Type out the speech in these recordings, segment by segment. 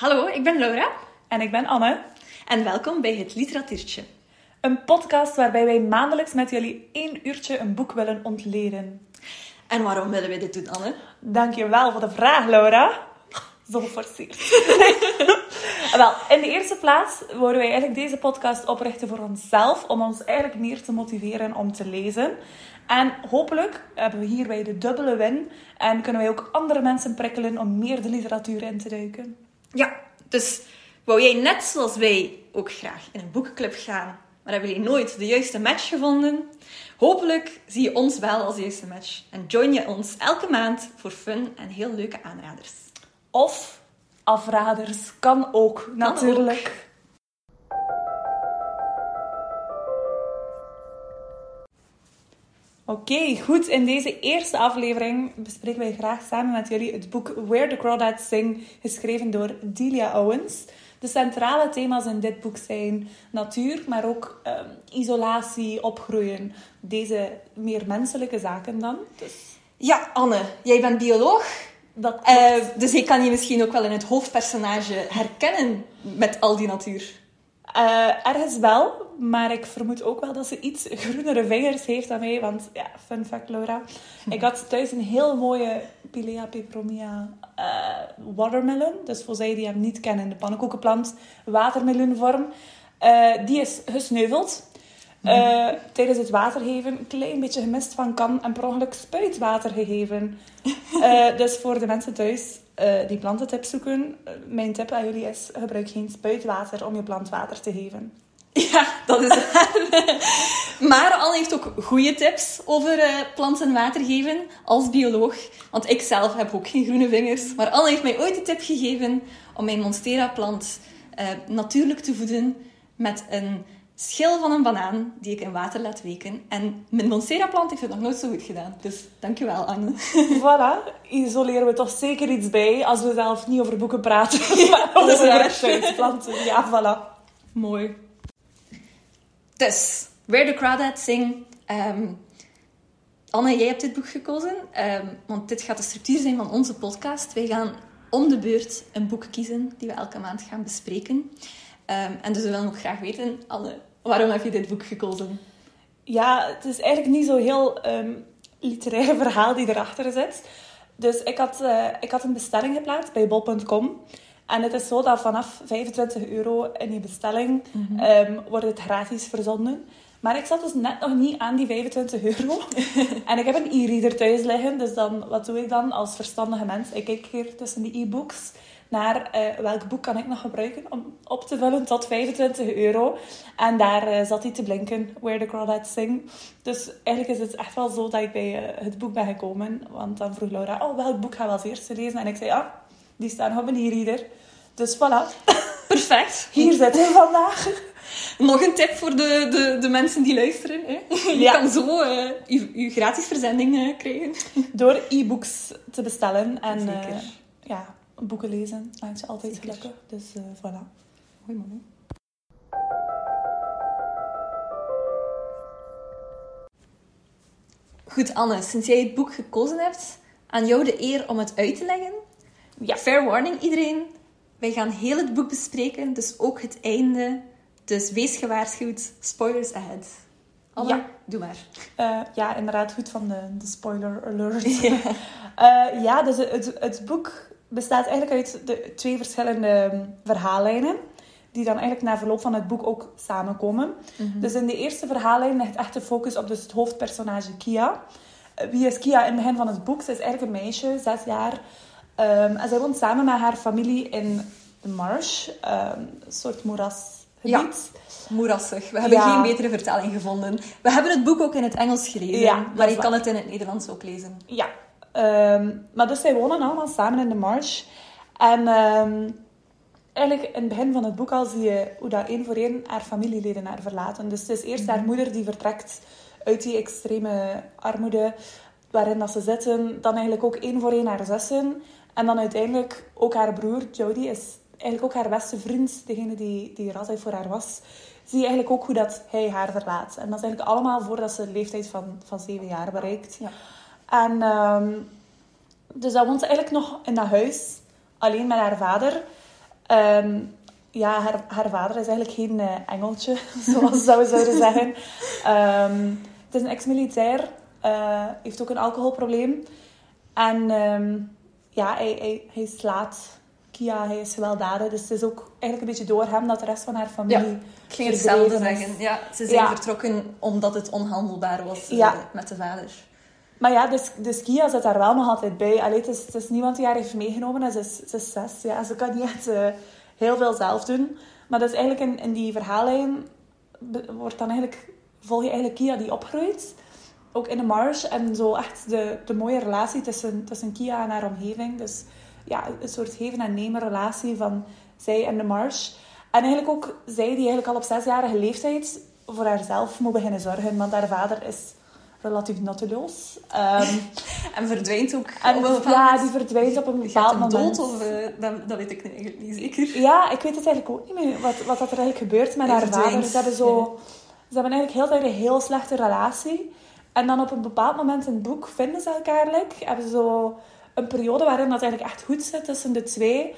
Hallo, ik ben Laura En ik ben Anne. en welkom bij het Literatuurtje. Een podcast waarbij wij maandelijks met jullie één uurtje een boek willen ontleden. En waarom willen we dit doen, Anne? Dankjewel voor de vraag, Laura. Zo geforceerd. Wel, in de eerste plaats wouden wij eigenlijk deze podcast oprichten voor onszelf, om ons eigenlijk meer te motiveren om te lezen. En hopelijk hebben we hierbij de dubbele win en kunnen wij ook andere mensen prikkelen om meer de literatuur in te duiken. Ja, dus wou jij net zoals wij ook graag in een boekenclub gaan, maar hebben jullie nooit de juiste match gevonden? Hopelijk zie je ons wel als juiste match en join je ons elke maand voor fun en heel leuke aanraders. Of afraders, kan ook, natuurlijk. Oké, goed. In deze eerste aflevering bespreken wij graag samen met jullie het boek Where the Crawdads Sing, geschreven door Delia Owens. De centrale thema's in dit boek zijn natuur, maar ook ehm, isolatie, opgroeien. Deze meer menselijke zaken dan. Dus Ja, Anne, jij bent bioloog, dat eh, dus ik kan je misschien ook wel in het hoofdpersonage herkennen met al die natuur. Eh, ergens wel, maar ik vermoed ook wel dat ze iets groenere vingers heeft dan mij. Want ja, fun fact Laura. Ik had thuis een heel mooie Pilea peperomia eh, watermelon. Dus voor zij die hem niet kennen, de pannenkoekenplant, watermeloenvorm. Eh, die is gesneuveld. Tijdens het watergeven een klein beetje gemist van kan en per ongeluk spuitwater gegeven. Dus voor de mensen thuis eh, die plantentips zoeken, eh, mijn tip aan jullie is: gebruik geen spuitwater om je plant water te geven. Ja, dat is waar. Maar Anne heeft ook goede tips over eh, plant en water geven als bioloog. Want ik zelf heb ook geen groene vingers. Maar Anne heeft mij ooit de tip gegeven om mijn Monstera-plant natuurlijk te voeden met een schil van een banaan die ik in water laat weken. En mijn Monstera-plant heeft het nog nooit zo goed gedaan. Dus dankjewel, Anne. voilà, isoleren we toch zeker iets bij als we zelf niet over boeken praten, maar is over fruitplanten. Ja, voilà. Mooi. Dus, Where the Crawdads Sing. Ehm, Anne, jij hebt dit boek gekozen, ehm, want dit gaat de structuur zijn van onze podcast. Wij gaan om de beurt een boek kiezen die we elke maand gaan bespreken. Ehm, en dus we willen ook graag weten, Anne, waarom heb je dit boek gekozen? Ja, het is eigenlijk niet zo heel ehm literair verhaal die erachter zit. Dus ik had, eh, ik had een bestelling geplaatst bij bol.com. En het is zo dat vanaf 25 euro in je bestelling ehm, wordt het gratis verzonden. Maar ik zat dus net nog niet aan die 25 euro. en ik heb een e-reader thuis liggen. Dus dan, wat doe ik dan als verstandige mens? Ik kijk hier tussen de e-books naar eh, welk boek kan ik nog gebruiken om op te vullen tot 25 euro. En daar eh, zat hij te blinken, Where the Crawdads Sing. Dus eigenlijk is het echt wel zo dat ik bij eh, het boek ben gekomen. Want dan vroeg Laura, oh, welk boek gaan we als eerste lezen? En ik zei, ah, die staan op een e-reader. Dus voilà, Perfect. hier zitten we vandaag. Nog een tip voor de, de, de mensen die luisteren. Hè? Je Ja. kan zo je, je gratis verzending krijgen. Door e-books te bestellen en Zeker. ja, boeken lezen. Maakt je altijd Zeker. gelukkig. Dus eh, voilà. Hoi, man. Goed, Anne, sinds jij het boek gekozen hebt, aan jou de eer om het uit te leggen. Ja, fair warning iedereen. Wij gaan heel het boek bespreken, dus ook het einde. Dus wees gewaarschuwd. Spoilers ahead. Anne, Ja. doe maar. Eh, ja, inderdaad, goed van de, de spoiler alert. Eh, ja, dus het, het boek bestaat eigenlijk uit de twee verschillende verhaallijnen. Die dan eigenlijk na verloop van het boek ook samenkomen. Dus in de eerste verhaallijn ligt echt de focus op dus het hoofdpersonage Kia. Eh, Wie is Kia in het begin van het boek? Ze is eigenlijk een meisje, zes jaar. Ehm, en zij woont samen met haar familie in de Marsh. ehm, een soort moerasgebied. Moerassig. We hebben Ja. geen betere vertaling gevonden. We hebben het boek ook in het Engels gelezen, Ja, maar je kan het in het Nederlands ook lezen. Ja, ehm, maar dus zij wonen allemaal samen in de marsh. En ehm, eigenlijk in het begin van het boek al zie je hoe dat één voor één haar familieleden haar verlaten. Dus het is eerst haar moeder die vertrekt uit die extreme armoede waarin dat ze zitten. Dan eigenlijk ook één voor één haar zussen. En dan uiteindelijk ook haar broer, Jody, is eigenlijk ook haar beste vriend. Degene die, die er altijd voor haar was. Zie je eigenlijk ook hoe dat hij haar verlaat. En dat is eigenlijk allemaal voordat ze de leeftijd van, van zeven jaar bereikt. Ja. En ehm, dus dan woont ze eigenlijk nog in dat huis, alleen met haar vader. Ehm, ja, haar, haar vader is eigenlijk geen eh, engeltje, zoals we zouden zeggen. Ehm, het is een ex-militair, uh, heeft ook een alcoholprobleem. En ja, hij, hij, hij slaat Kia, hij is gewelddadig. Dus het is ook eigenlijk een beetje door hem dat de rest van haar familie. Ja, ik ging hetzelfde zeggen. Ja, ze zijn vertrokken omdat het onhandelbaar was ja. Eh, met de vader. Maar ja, dus, dus Kia zit daar wel nog altijd bij. Allee, het, is, het is niemand die haar heeft meegenomen. En ze is, ze is zes. Ja, ze kan niet echt uh, heel veel zelf doen. Maar dus eigenlijk in, die verhaallijn wordt dan eigenlijk, volg je eigenlijk Kia die opgroeit. Ook in de marge. En zo echt de, de mooie relatie tussen, tussen Kia en haar omgeving. Dus ja, een soort geven en nemen relatie van zij en de Marsh. En eigenlijk ook zij die eigenlijk al op zesjarige leeftijd voor haarzelf moet beginnen zorgen. Want haar vader is relatief nutteloos. Um, en verdwijnt ook. En, ja, die verdwijnt op een bepaald moment. dood? Of, uh, dat, dat, weet ik eigenlijk niet zeker. Ja, ik weet het eigenlijk ook niet meer. Wat, wat dat er eigenlijk gebeurt met haar vader. Ze hebben, zo, ze hebben eigenlijk heel tijd een heel slechte relatie. En dan op een bepaald moment in het boek vinden ze elkaar. Like, hebben ze zo een periode waarin dat eigenlijk echt goed zit tussen de twee.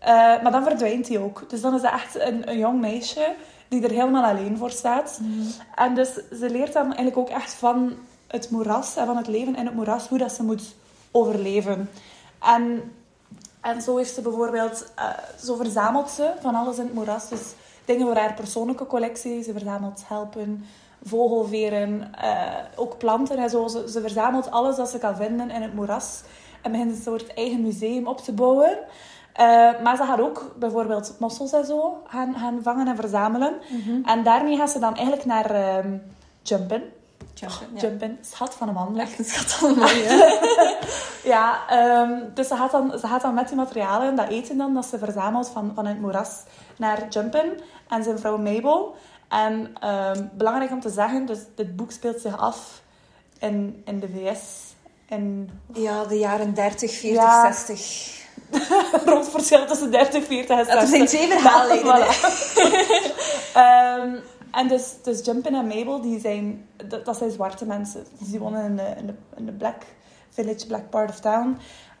Uh, maar dan verdwijnt hij ook. Dus dan is dat echt een, een jong meisje die er helemaal alleen voor staat. Mm. En dus ze leert dan eigenlijk ook echt van het moeras en van het leven in het moeras, hoe dat ze moet overleven. En, en zo heeft ze bijvoorbeeld, uh, zo verzamelt ze van alles in het moeras. Dus dingen voor haar persoonlijke collectie. Ze verzamelt helpen, vogelveren, uh, ook planten en zo. Ze, ze verzamelt alles dat ze kan vinden in het moeras en begint een soort eigen museum op te bouwen. Uh, maar ze gaat ook bijvoorbeeld mossels en zo gaan, gaan vangen en verzamelen. Mhm. En daarmee gaat ze dan eigenlijk naar Jumpen. Jumpen, oh, Jumpen, schat van een man. Echt een schat van een man, ja. um, dus ze gaat, dan, ze gaat dan met die materialen, dat eten dan, dat ze verzamelt van, van het moeras, naar Jumpen en zijn vrouw Mabel. En um, belangrijk om te zeggen, dus dit boek speelt zich af in, in de VS en... Ja, de jaren 30, 40, ja. 60. Rond verschil tussen 30, 40 en 60. Er zijn twee verhalen. um, en dus, dus Jumpin en Mabel, die zijn, dat, dat zijn zwarte mensen. Dus die wonen in de, in de, in de black village, black part of town. Um,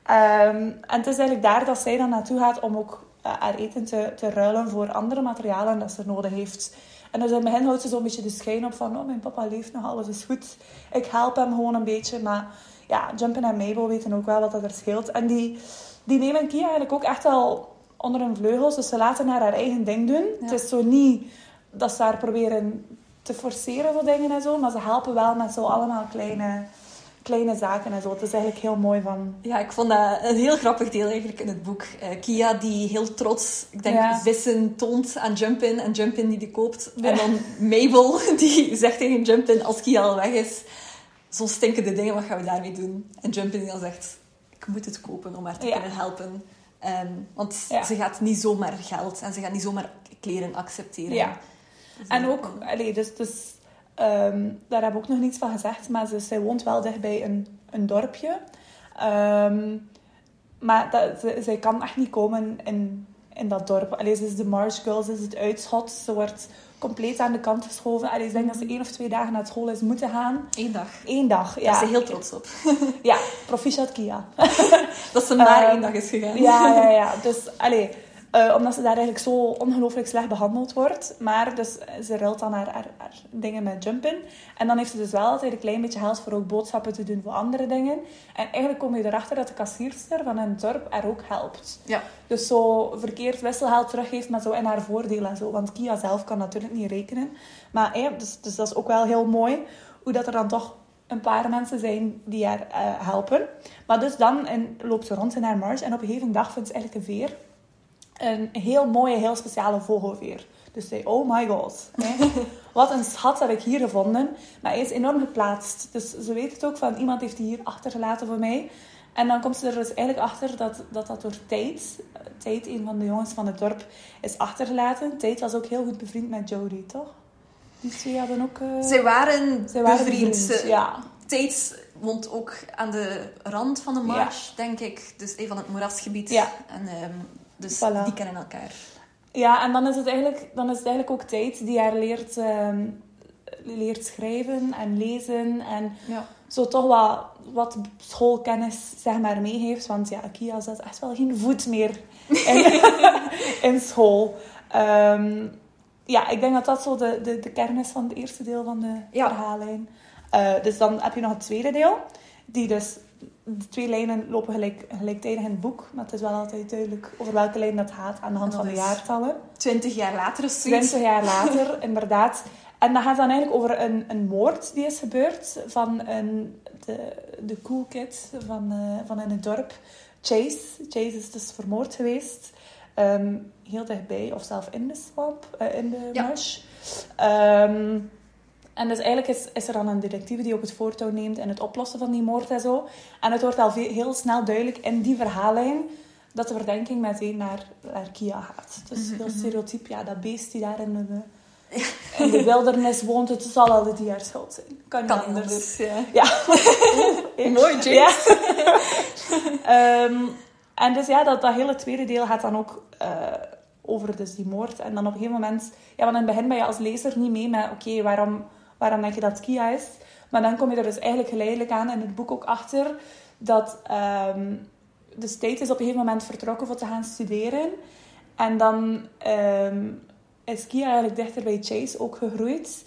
en het is eigenlijk daar dat zij dan naartoe gaat om ook uh, haar eten te, te ruilen voor andere materialen dat ze nodig heeft. En dus in het begin houdt ze zo'n beetje de schijn op van, oh, mijn papa leeft nog, alles is goed. Ik help hem gewoon een beetje, maar ja, Jumpin en Mabel weten ook wel wat dat er scheelt. En die, die nemen Kia eigenlijk ook echt wel onder hun vleugels. Dus ze laten haar haar eigen ding doen. Het is zo niet dat ze haar proberen te forceren voor dingen en zo. Maar ze helpen wel met zo allemaal kleine, kleine zaken en zo. Het is eigenlijk heel mooi van... Ja, ik vond dat een heel grappig deel eigenlijk in het boek. Uh, Kia die heel trots, ik denk, vissen toont aan Jumpin. En Jumpin die die koopt. En dan Mabel die zegt tegen Jumpin als Kia al weg is zo stinkende dingen, wat gaan we daarmee doen? En Jumping dan zegt, ik moet het kopen om haar te kunnen helpen. Um, want ze gaat niet zomaar geld en ze gaat niet zomaar kleren accepteren. Ja. Dus en ook, allee, dus, dus um, daar heb ik ook nog niets van gezegd, maar ze, zij woont wel dichtbij een, een dorpje. Um, maar dat, zij kan echt niet komen in, in dat dorp. Allee, ze is de Marsh Girl, ze is het uitschot. Ze wordt compleet aan de kant geschoven. En ik denk dat ze één of twee dagen naar school is moeten gaan. Eén dag. Eén dag, ja. Daar is ze heel trots op. ja, proficiat Kia. dat ze maar um, één dag is gegaan. ja, ja, ja. Dus, allee, uh, omdat ze daar eigenlijk zo ongelooflijk slecht behandeld wordt. Maar dus, ze ruilt dan haar, haar, haar, dingen met jumpen. En dan heeft ze dus wel altijd een klein beetje geld voor ook boodschappen te doen voor andere dingen. En eigenlijk kom je erachter dat de kassierster van een dorp er ook helpt. Ja. Dus zo verkeerd wisselgeld teruggeeft, maar zo in haar voordeel en zo. Want Kia zelf kan natuurlijk niet rekenen. Maar ja, dus, dus dat is ook wel heel mooi. Hoe dat er dan toch een paar mensen zijn die haar uh, helpen. Maar dus dan in, loopt ze rond in haar mars. En op een gegeven dag vindt ze eigenlijk een veer een heel mooie, heel speciale vogelveer. Dus zei, oh my god. Hè? Wat een schat heb ik hier gevonden. Maar hij is enorm geplaatst. Dus ze weet het ook van, iemand heeft die hier achtergelaten voor mij. En dan komt ze er dus eigenlijk achter dat dat, dat door Tijd, Tijd, een van de jongens van het dorp, is achtergelaten. Tijd was ook heel goed bevriend met Jodie, toch? Die twee hadden ook... Uh... Zij waren, Zij waren bevriend. ja. Tate woont ook aan de rand van de marsh, denk ik. Dus een van het moerasgebied. Ja. En um, dus die kennen elkaar. Ja, en dan is het eigenlijk, dan is het eigenlijk ook tijd die haar leert, um, leert schrijven en lezen. En ja. zo toch wat, wat schoolkennis zeg maar, meegeeft. Want ja, Kia zet echt wel geen voet meer in, in school. Ehm, ja, ik denk dat dat zo de, de, de kern is van het eerste deel van de Ja. verhaallijn. Eh, dus dan heb je nog het tweede deel. Die dus, de twee lijnen lopen gelijk, gelijktijdig in het boek. Maar het is wel altijd duidelijk over welke lijn dat gaat aan de hand van de is- jaartallen. Twintig jaar later of zoiets. 20 jaar later, inderdaad. En dat gaat dan eigenlijk over een, een moord die is gebeurd van een, de, de cool kid van, eh, van in het dorp. Chase. Chase is dus vermoord geweest. Ehm, heel dichtbij, of zelf in de swamp, eh, in de Ja. marsh. Ehm, en dus eigenlijk is, is er dan een detectieve die ook het voortouw neemt in het oplossen van die moord en zo. En het wordt al veel, heel snel duidelijk in die verhaallijn dat de verdenking meteen naar, naar Kia gaat. Dus Mhm, heel stereotyp, ja, dat beest die daar in de, in de wildernis woont, het zal al de dier schuld zijn. Kan, Kan niet niet anders. anders, ja. Ja. Mooi, James. Ja. Ehm, en dus ja, dat, dat hele tweede deel gaat dan ook eh, over dus die moord. En dan op een gegeven moment... Ja, want in het begin ben je als lezer niet mee met... Oké, waarom, waarom denk je dat Kia is? Maar dan kom je er dus eigenlijk geleidelijk aan in het boek ook achter... Dat ehm de State is op een gegeven moment vertrokken voor te gaan studeren. En dan ehm, is Kia eigenlijk dichter bij Chase ook gegroeid.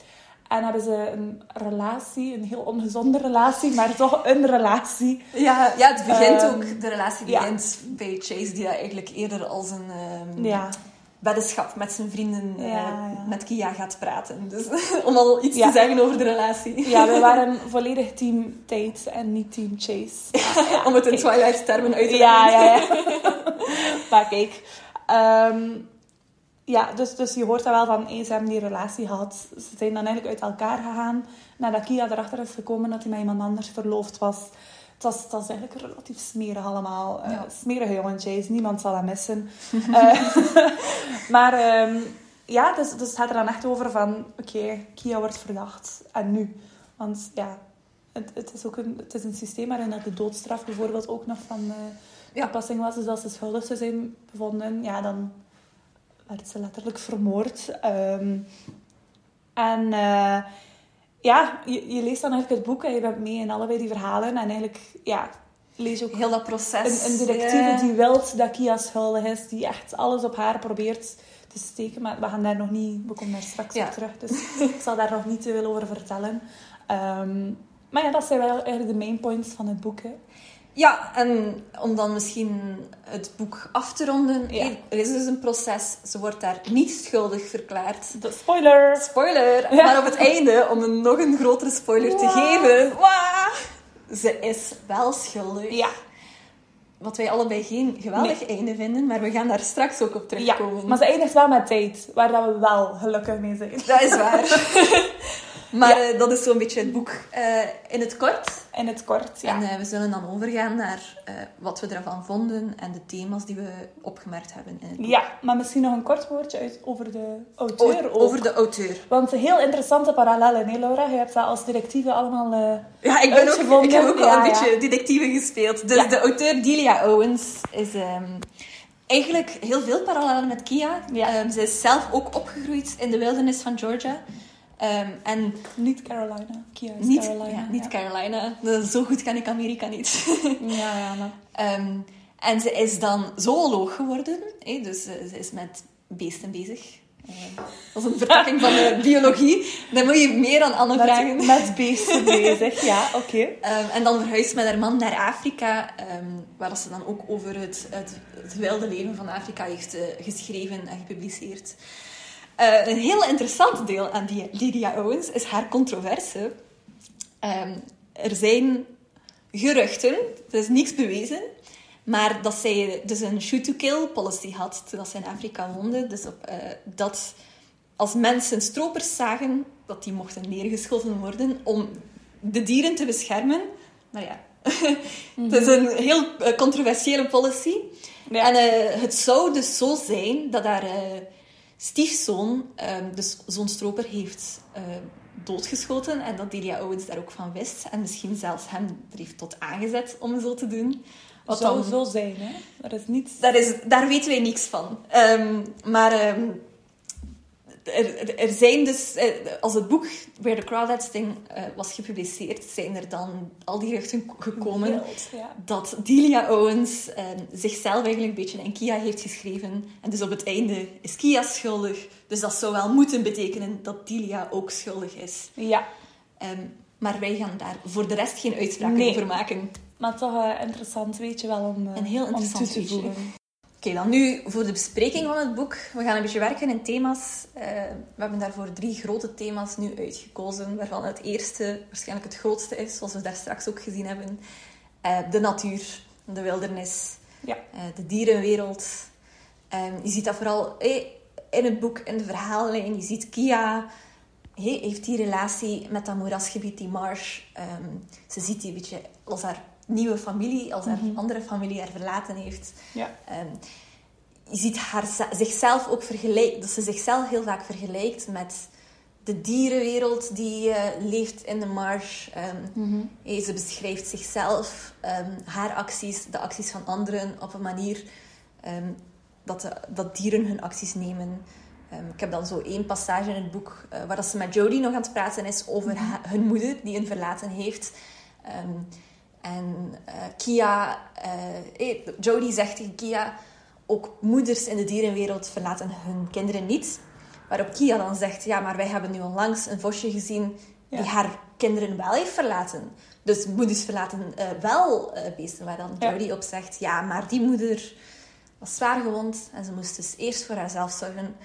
En hebben ze een relatie, een heel ongezonde relatie, maar toch een relatie. Ja, ja, het begint Ehm, ook, de relatie ja. begint bij Chase, die dat eigenlijk eerder als een Ja, weddenschap met zijn vrienden eh, Ja, ja. met Kia gaat praten. Dus om al iets Ja. te zeggen over de relatie. ja we waren volledig team Tate en niet team Chase. om het in. Twilight-termen uit te Ja, leggen. ja, ja. maar kijk. ehm, ja, dus, dus je hoort dat wel van, hey, ze hebben die relatie gehad. Ze zijn dan eigenlijk uit elkaar gegaan. Nadat Kia erachter is gekomen dat hij met iemand anders verloofd was. Het was, het was eigenlijk relatief smerig allemaal. Eh, Ja. Smerige jongen Chase, niemand zal hem missen. Eh, maar ehm, ja, dus, dus het gaat er dan echt over van... Oké, Kia wordt verdacht. En nu? Want ja, het, het, is ook een, het is een systeem waarin dat de doodstraf bijvoorbeeld ook nog van... Ja. toepassing was. Dus als ze schuldig zou zijn bevonden, ja, dan werd ze letterlijk vermoord. Ehm, en ja, je, je leest dan eigenlijk het boek en je bent mee in allebei die verhalen. En eigenlijk, ja, lees je ook Heel dat proces. een, een detectieve Ja. die wil dat Kia schuldig is, die echt alles op haar probeert te steken. Maar we gaan daar nog niet, we komen daar straks Ja. op terug, dus ik zal daar nog niet te veel over vertellen. Ehm, maar ja, dat zijn wel eigenlijk de main points van het boek. Hè. Ja, en om dan misschien het boek af te ronden. Ja. Er is dus een proces. Ze wordt daar niet schuldig verklaard. De spoiler! Spoiler! Ja. Maar op het einde, om een nog een grotere spoiler te Wow. geven... Wah! Ze is wel schuldig. Ja, Wat wij allebei geen geweldig einde vinden, maar we gaan daar straks ook op Ja, terugkomen. maar ze eindigt wel met tijd, waar we wel gelukkig mee zijn. Dat is waar. maar eh, dat is zo'n beetje het boek eh, in het kort. In het kort, ja. En eh, we zullen dan overgaan naar wat we ervan vonden en de thema's die we opgemerkt hebben in het boek. Ja, maar misschien nog een kort woordje uit over de auteur O- ook. over de auteur. Want heel interessante parallellen, hè Laura? Je hebt dat als directieve allemaal... Ja, ik, ben ook, ik heb ook Ja, een ja. beetje detectieve gespeeld. Dus de auteur Delia Owens is ehm, eigenlijk heel veel parallellen met Kia. Ja. Ehm, ze is zelf ook opgegroeid in de wildernis van Georgia. Ehm, en Niet Carolina. Kia is niet Carolina. ja, niet ja. Carolina. Zo goed ken ik Amerika niet. Ja, ja, maar... Ehm, en ze is dan zooloog geworden. dus eh, ze is met beesten bezig. Ehm, dat is een vertakking van de biologie. Dan moet je meer aan Anne vragen. Met, met beesten bezig, ja, oké. En dan verhuisd met haar man naar Afrika, waar ze dan ook over het, het, het wilde leven van Afrika heeft eh, geschreven en gepubliceerd. Eh, een heel interessant deel aan die Lydia Owens is haar controverse. Ehm, er zijn geruchten, er is niets bewezen, maar dat zij dus een shoot-to-kill policy had toen ze in Afrika woonde. Dus op, eh, dat als mensen stropers zagen, dat die mochten neergeschoten worden om de dieren te beschermen. Maar ja, het is een heel eh, controversiële policy. Ja. En het zou dus zo zijn dat haar eh, stiefzoon, eh, dus zo'n stroper, heeft eh, doodgeschoten. En dat Delia Owens daar ook van wist. En misschien zelfs hem er heeft tot aangezet om zo te doen. Wat zou dan- zo zijn, hè. Er is niets... daar, is, daar weten wij niks van. Ehm, maar ehm, er, er zijn dus, eh, als het boek Where the Crawdads Sing eh, was gepubliceerd, zijn er dan al die geruchten gekomen Wild, ja. dat Delia Owens eh, zichzelf eigenlijk een beetje in Kia heeft geschreven. En dus op het einde is Kia schuldig. Dus dat zou wel moeten betekenen dat Delia ook schuldig is. Ja, Ehm, maar wij gaan daar voor de rest geen uitspraken Nee. over maken. maar toch eh, interessant weet je wel om, Een heel om toe interessant te voegen. Oké, dan nu voor de bespreking van het boek. We gaan een beetje werken in thema's. Eh, we hebben daarvoor drie grote thema's nu uitgekozen, waarvan het eerste waarschijnlijk het grootste is, zoals we daar straks ook gezien hebben. Eh, de natuur, de wildernis, Ja. eh, de dierenwereld. Ehm, je ziet dat vooral in het boek, in de verhaallijn. Je ziet Kia hey, heeft die relatie met dat moerasgebied, die marsh. Ehm, ze ziet die een beetje als haar nieuwe familie, als haar Mhm. andere familie haar verlaten heeft. Ja. Ehm, je ziet haar, zichzelf ook vergelijken, dat ze zichzelf heel vaak vergelijkt met de dierenwereld die eh, leeft in de marsh. Hey, ze beschrijft zichzelf, ehm, haar acties, de acties van anderen op een manier dat, de- dat dieren hun acties nemen. Ik heb dan zo één passage in het boek eh, waar dat ze met Jodie nog aan het praten is over Mhm. hun moeder die een verlaten heeft. En eh, Kia, eh, eh, Jodie zegt tegen Kia, ook moeders in de dierenwereld verlaten hun kinderen niet. Waarop Kia dan zegt, ja, maar wij hebben nu onlangs een vosje gezien die Ja. haar kinderen wel heeft verlaten. Dus moeders verlaten wel eh, beesten. Waar dan Ja. Jodie op zegt, ja, maar die moeder was zwaar gewond en ze moest dus eerst voor haarzelf zorgen.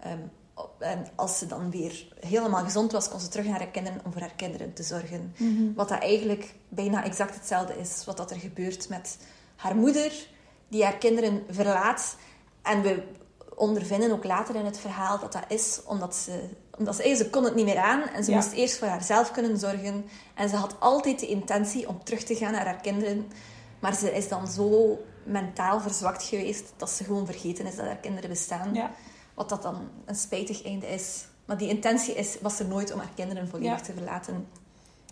Ehm, en als ze dan weer helemaal gezond was, kon ze terug naar haar kinderen om voor haar kinderen te zorgen. Mhm. Wat dat eigenlijk bijna exact hetzelfde is wat dat er gebeurt met haar moeder, die haar kinderen verlaat. En we ondervinden ook later in het verhaal dat dat is omdat ze... Omdat ze, ze kon het niet meer aan en ze Ja. moest eerst voor haarzelf kunnen zorgen. En ze had altijd de intentie om terug te gaan naar haar kinderen. Maar ze is dan zo mentaal verzwakt geweest dat ze gewoon vergeten is dat haar kinderen bestaan. Ja. Wat dat dan een spijtig einde is. Maar die intentie is, was er nooit om haar kinderen volledig Ja. te verlaten.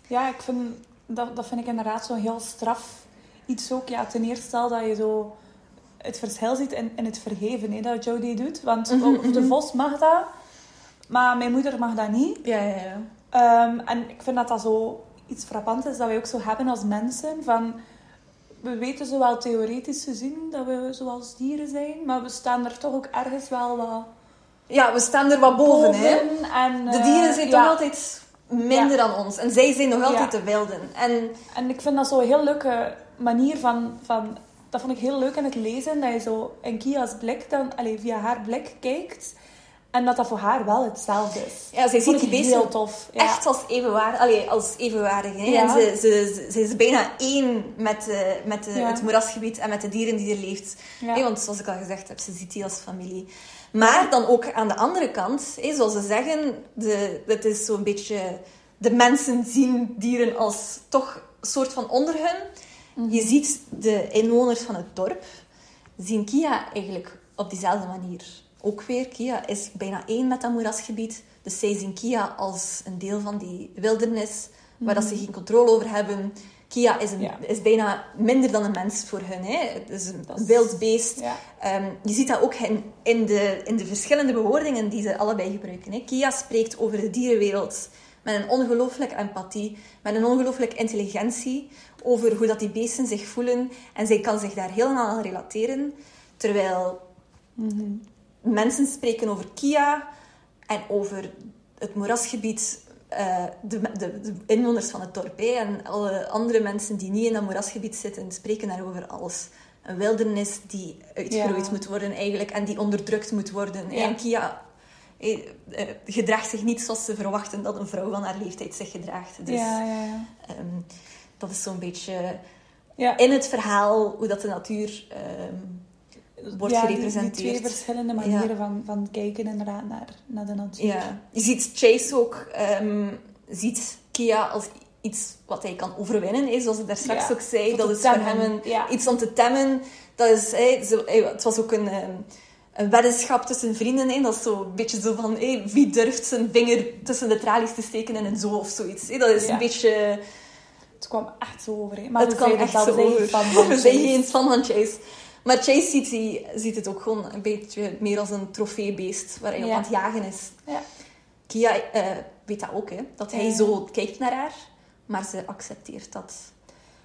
Ja, ik vind, dat, dat vind ik inderdaad zo heel straf. Iets ook, ja, ten eerste al dat je zo het verschil ziet in, in het vergeven hè, dat Jodie doet. Want of de mhm. vos mag dat, maar mijn moeder mag dat niet. Ja, ja, ja. Ehm, en ik vind dat dat zo iets frappant is dat wij ook zo hebben als mensen. Van, we weten zowel theoretisch gezien dat we zoals dieren zijn, maar we staan er toch ook ergens wel wat Ja, we staan er wat boven, hè. En, De eh, dieren zijn ja. toch altijd minder dan ons. En zij zijn nog altijd de wilden. En En ik vind dat zo'n heel leuke manier van, van... Dat vond ik heel leuk in het lezen, dat je zo in Kia's blik dan... Allez, via haar blik kijkt. En dat dat voor haar wel hetzelfde is. ja, zij ziet die beesten heel tof. Ja. echt als evenwaardig. Allee, als evenwaardig. Hè? Ja. En ze, ze, ze, is bijna één met, eh, met eh, Ja. het moerasgebied en met de dieren die er leeft. Hè, want zoals ik al gezegd heb, ze ziet die als familie. Maar dan ook aan de andere kant, zoals ze zeggen, de, het is zo'n beetje... De mensen zien dieren als toch een soort van onder hun. Mhm. Je ziet de inwoners van het dorp zien Kia eigenlijk op diezelfde manier. Ook weer, Kia is bijna één met dat moerasgebied. Dus zij zien Kia als een deel van die wildernis, waar dat ze geen controle over hebben. Kia is, een. Ja. is bijna minder dan een mens voor hun. Hè. Het is een is- wild beest. Ja. Ehm, je ziet dat ook in, in, de, in de verschillende bewoordingen die ze allebei gebruiken. Hè. Kia spreekt over de dierenwereld met een ongelooflijke empathie, met een ongelooflijke intelligentie over hoe dat die beesten zich voelen. En zij kan zich daar helemaal aan relateren. Terwijl Mhm. mensen spreken over Kia en over het moerasgebied, eh, de, de, de inwoners van het dorp. En alle andere mensen die niet in dat moerasgebied zitten, spreken daarover als een wildernis die uitgeroeid Ja. moet worden eigenlijk en die onderdrukt moet worden. Ja. En Kia eh, eh, gedraagt zich niet zoals ze verwachten dat een vrouw van haar leeftijd zich gedraagt. Dus ja, ja, ja. ehm, dat is zo'n beetje ja. in het verhaal hoe dat de natuur ehm, wordt ja, gerepresenteerd. Die, twee verschillende manieren van, van kijken inderdaad naar, naar de natuur. Ja, je ziet Chase ook, ehm, ziet Kia als iets wat hij kan overwinnen. Hè, zoals ik daar straks Ja, ook zei. Dat is voor hem een, ja. iets om te temmen. Dat is, hè, zo, het was ook een, ehm, een weddenschap tussen vrienden. Hè, dat is zo een beetje zo van, wie durft zijn vinger tussen de tralies te steken in een zoo of zoiets. Hè. Dat is Ja. een beetje... Het kwam echt zo over. hè. Maar het kwam echt zo over. van We zijn Chase. geen fan van Chase. Maar Chase ziet, die, ziet het ook gewoon een beetje meer als een trofeebeest waar hij op aan het jagen is. Ja. Kia eh, weet dat ook, hè? dat hij Ja. zo kijkt naar haar, maar ze accepteert dat.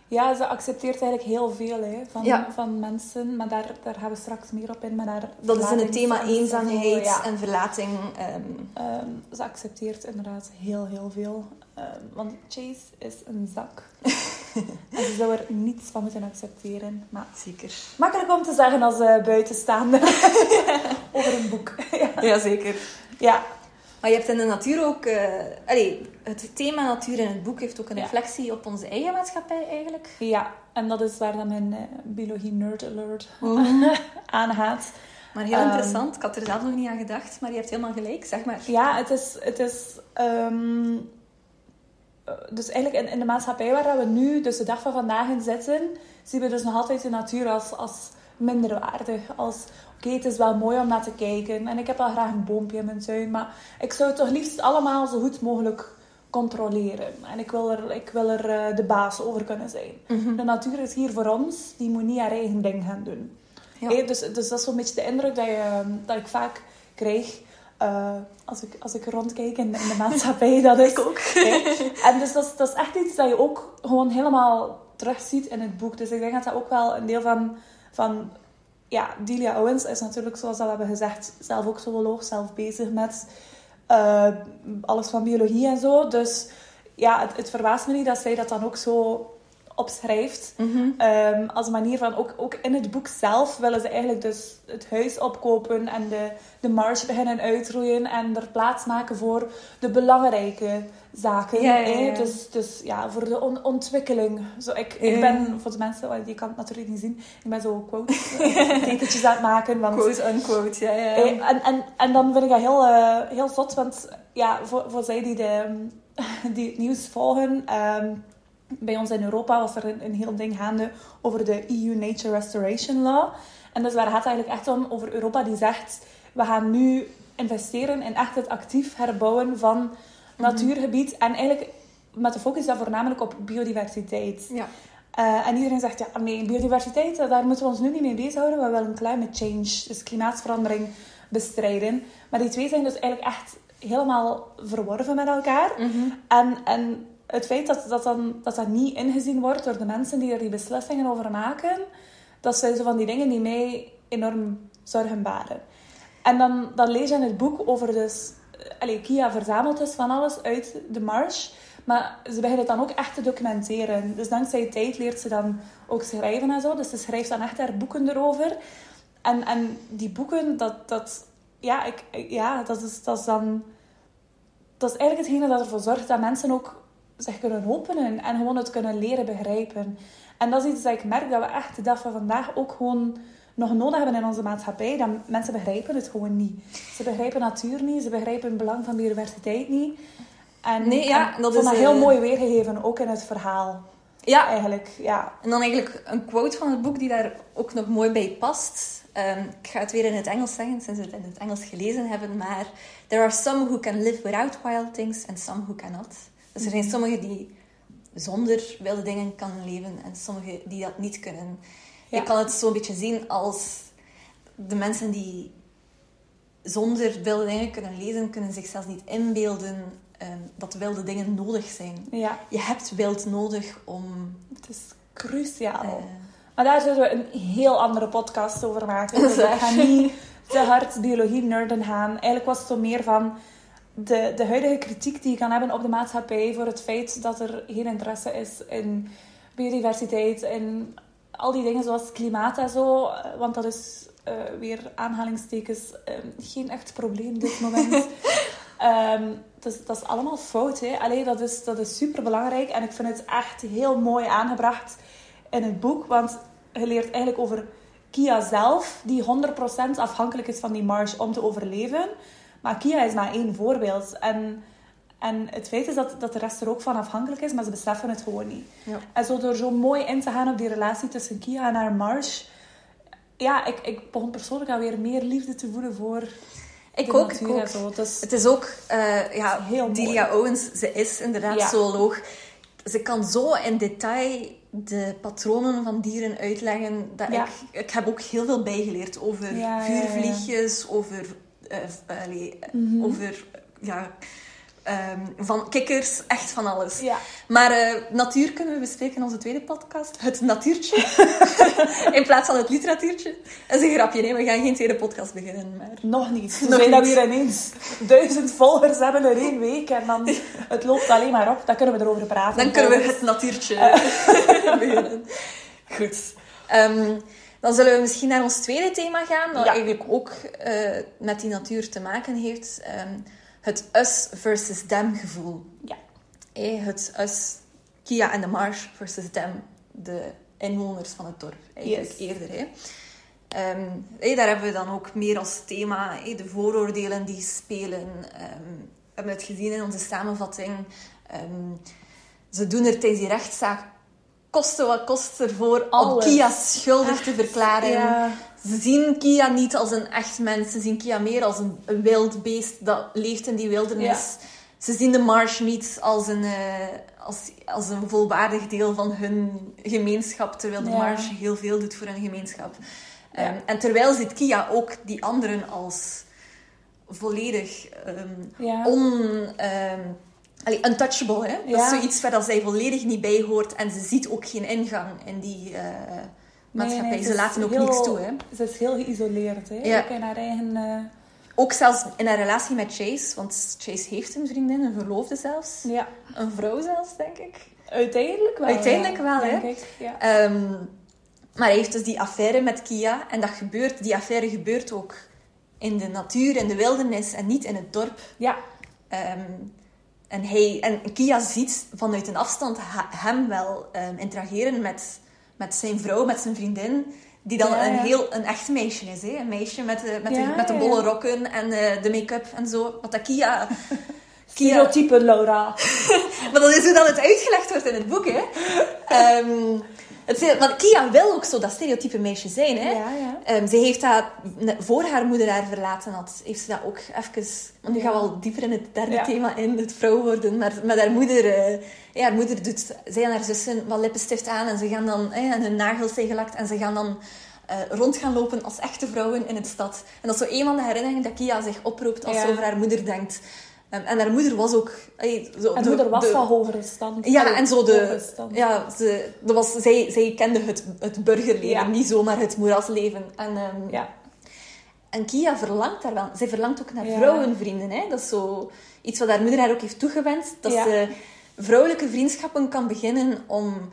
Ja, ze accepteert eigenlijk heel veel hè, van, Ja. van mensen. Maar daar, daar gaan we straks meer op in. Maar daar Dat is in het thema en eenzaamheid ja. en verlating. ehm, Ehm, ze accepteert inderdaad heel, heel veel. Ehm, want Chase is een zak. en ze zou er niets van moeten accepteren. Maar zeker. makkelijk om te zeggen als eh, buitenstaander over een boek. ja. Jazeker. ja, Maar je hebt in de natuur ook... allee, het thema natuur in het boek heeft ook een Ja. reflectie op onze eigen maatschappij eigenlijk. ja, en dat is waar dan mijn eh, biologie nerd alert aan gaat. Maar heel Ehm, interessant. Ik had er zelf nog niet aan gedacht, maar je hebt helemaal gelijk, zeg maar. Ja, het is... Het is ehm, eh, dus eigenlijk in, in de maatschappij waar we nu, dus de dag van vandaag in zitten, zien we dus nog altijd de natuur als, als minderwaardig. Als, oké, het is wel mooi om naar te kijken. En ik heb wel graag een boompje in mijn tuin. Maar ik zou het toch liefst allemaal zo goed mogelijk controleren. En ik wil er, ik wil er eh, de baas over kunnen zijn. Mhm. De natuur is hier voor ons. Die moet niet haar eigen ding gaan doen. Ja. Dus, dus dat is zo'n beetje de indruk dat, je, dat ik vaak krijg eh, als, ik, als ik rondkijk in, in de maatschappij. Dat is, ook. En dus dat is, dat is echt iets dat je ook gewoon helemaal terugziet in het boek. Dus ik denk dat dat ook wel een deel van... van ja, Delia Owens is natuurlijk, zoals dat we hebben gezegd, zelf ook zooloog, zelf bezig met eh, alles van biologie en zo. Dus ja, het, het verbaast me niet dat zij dat dan ook zo opschrijft. Ehm, als manier van, ook, ook in het boek zelf willen ze eigenlijk dus het huis opkopen en de, de marge beginnen uitroeien en er plaats maken voor de belangrijke zaken. Ja, ja, hè. ja. Dus, dus ja, voor de on- ontwikkeling. Zo, ik, ik ben, voor de mensen, want die kan het natuurlijk niet zien, ik ben zo quotes, eh, tekentjes aan het maken. Want, Quote unquote, ja, ja. eh, en, en, en dan vind ik dat heel, eh, heel zot, want ja, voor, voor zij die, de, die het nieuws volgen, ehm, bij ons in Europa was er een, een heel ding gaande over de EU Nature Restoration Law. En dus waar gaat het eigenlijk echt om? Over Europa die zegt, we gaan nu investeren in echt het actief herbouwen van natuurgebied. En eigenlijk met de focus dan voornamelijk op biodiversiteit. ja. Eh, en iedereen zegt, ja, nee, biodiversiteit, daar moeten we ons nu niet mee bezighouden. We willen climate change, dus klimaatverandering, bestrijden. Maar die twee zijn dus eigenlijk echt helemaal verworven met elkaar. Mhm. En, en het feit dat dat, dan, dat dat niet ingezien wordt door de mensen die er die beslissingen over maken, dat zijn zo van die dingen die mij enorm zorgen baren. En dan, dan lees je in het boek over dus... Allee, Kia verzamelt dus van alles uit de marsh. Maar ze begint het dan ook echt te documenteren. Dus dankzij tijd leert ze dan ook schrijven en zo. Dus ze schrijft dan echt haar boeken erover. En, en die boeken, dat... dat ja, ik- ja dat, is, dat is dan... Dat is eigenlijk hetgene dat ervoor zorgt dat mensen ook zich kunnen openen. En gewoon het kunnen leren begrijpen. En dat is iets dat ik merk dat we echt de dag van vandaag ook gewoon nog nodig hebben in onze maatschappij. Dat mensen begrijpen het gewoon niet. Ze begrijpen natuur niet. Ze begrijpen het belang van biodiversiteit niet. En, Nee, ja, en dat vond is, dat heel eh, mooi weergegeven, ook in het verhaal. ja, Eigenlijk, ja. En dan eigenlijk een quote van het boek die daar ook nog mooi bij past. Ehm, ik ga het weer in het Engels zeggen, sinds we het in het Engels gelezen hebben. Maar there are some who can live without wild things and some who cannot. Dus er zijn sommigen die zonder wilde dingen kunnen leven en sommigen die dat niet kunnen. Ja. Je kan het zo'n beetje zien als de mensen die zonder wilde dingen kunnen leven, kunnen zich zelfs niet inbeelden ehm, dat wilde dingen nodig zijn. ja, Je hebt wild nodig om... het is cruciaal. eh, Maar daar zullen we een heel andere podcast over maken. Dus ik waar. ga niet te hard biologie-nerden gaan. Eigenlijk was het zo meer van de, de huidige kritiek die je kan hebben op de maatschappij voor het feit dat er geen interesse is in biodiversiteit en al die dingen zoals klimaat en zo. Eh, Want dat is eh, weer aanhalingstekens eh, geen echt probleem op dit moment. Ehm, dus dat is allemaal fout. Hè? Allee, dat is, dat is super belangrijk en ik vind het echt heel mooi aangebracht in het boek. Want je leert eigenlijk over Kia zelf, die 100% afhankelijk is van die marge om te overleven. Maar Kia is maar één voorbeeld. En, en het feit is dat, dat de rest er ook van afhankelijk is, maar ze beseffen het gewoon niet. Ja. En zo door zo mooi in te gaan op die relatie tussen Kia en haar marge, ja, ik, ik begon persoonlijk alweer meer liefde te voelen voor Ik ook, ik ook. zo. Dus, Het is ook, eh, ja, Heel mooi. Delia Owens, ze is inderdaad Ja. zooloog. Ze kan zo in detail de patronen van dieren uitleggen. Dat Ja. ik, ik heb ook heel veel bijgeleerd over ja. vuurvliegjes, over, eh, Mhm. over ja, ehm, van kikkers, echt van alles. Ja. Maar eh, natuur kunnen we bespreken in onze tweede podcast. Het natuurtje. in plaats van het literatuurtje. Dat is een grapje, nee. We gaan geen tweede podcast beginnen. Maar... Nog niet. We Nog zijn niet. weer ineens duizend volgers hebben in één week. En dan het loopt alleen maar op. Dan kunnen we erover praten. Dan kunnen we volgers. het natuurtje beginnen. Goed. Ehm, dan zullen we misschien naar ons tweede thema gaan, dat Ja. eigenlijk ook eh, met die natuur te maken heeft. Ehm, het us versus them gevoel. Ja. Eh, het us, Kia en de Marsh versus them, de inwoners van het dorp. Eigenlijk Yes. eerder. Hè. Ehm, eh, daar hebben we dan ook meer als thema de vooroordelen die spelen. Ehm, we hebben het gezien in onze samenvatting. Ehm, ze doen er tijdens die rechtszaak koste wat kost ervoor om. Kia schuldig te verklaren. Ja. Ze zien Kia niet als een echt mens. Ze zien Kia meer als een, een wild beest dat leeft in die wildernis. Ze zien de Marsh niet als een, eh, als, als een volwaardig deel van hun gemeenschap, terwijl de Ja. Marsh heel veel doet voor hun gemeenschap. Ehm, en terwijl ziet Kia ook die anderen als volledig Ja. on... ehm, allee, untouchable, hè? Dat is zoiets waar dat zij volledig niet bij hoort. En ze ziet ook geen ingang in die eh, maatschappij. nee, ze laten ook heel- niks toe, hè? Ze is heel geïsoleerd. Hè? Ja. Ook in haar eigen... eh, Ook zelfs in haar relatie met Chase. Want Chase heeft een vriendin, een verloofde zelfs. Ja. Een vrouw zelfs, denk ik. Uiteindelijk wel. Uiteindelijk wel, hè? denk ik. Ja. Ehm, maar hij heeft dus die affaire met Kia. En dat gebeurt, die affaire gebeurt ook in de natuur, in de wildernis en niet in het dorp. ja. Ehm, en, hij, en Kia ziet vanuit een afstand hem wel ehm, interageren met, met zijn vrouw, met zijn vriendin. Die dan Ja, een ja. heel een echt meisje is. Hè? Een meisje met de, met Ja, de, met de bolle rokken en eh, de make-up en zo. Wat dat Kia... Kia Laura. maar dat is hoe dat het uitgelegd wordt in het boek. Hè? Ehm, het, want Kia wil ook zo dat stereotype meisje zijn. Hè? Ja, ja. Ehm, ze heeft dat, voor haar moeder haar verlaten had, heeft ze dat ook even... Want nu gaan we al dieper in het derde Ja. thema in, het vrouw worden. Maar met haar moeder... eh, ja, haar moeder doet... Zij en haar zussen wat lippenstift aan en ze gaan dan... en hun nagels zijn gelakt en ze gaan dan... eh, rond gaan lopen als echte vrouwen in het stad. En dat is zo een van de herinneringen dat Kia zich oproept als ze over haar moeder denkt. En haar moeder was ook... eh, zo En de- moeder was de- van hogere stand. ja, Allee, en zo de... Ja, ze, dat was, zij, zij kende het, het burgerleven, Ja. niet zomaar het moerasleven. En, ehm, Ja. en Kia verlangt daar wel. Zij verlangt ook naar Ja. vrouwenvrienden. Hè? Dat is zo iets wat haar moeder haar ook heeft toegewenst. Dat Ja. ze vrouwelijke vriendschappen kan beginnen om,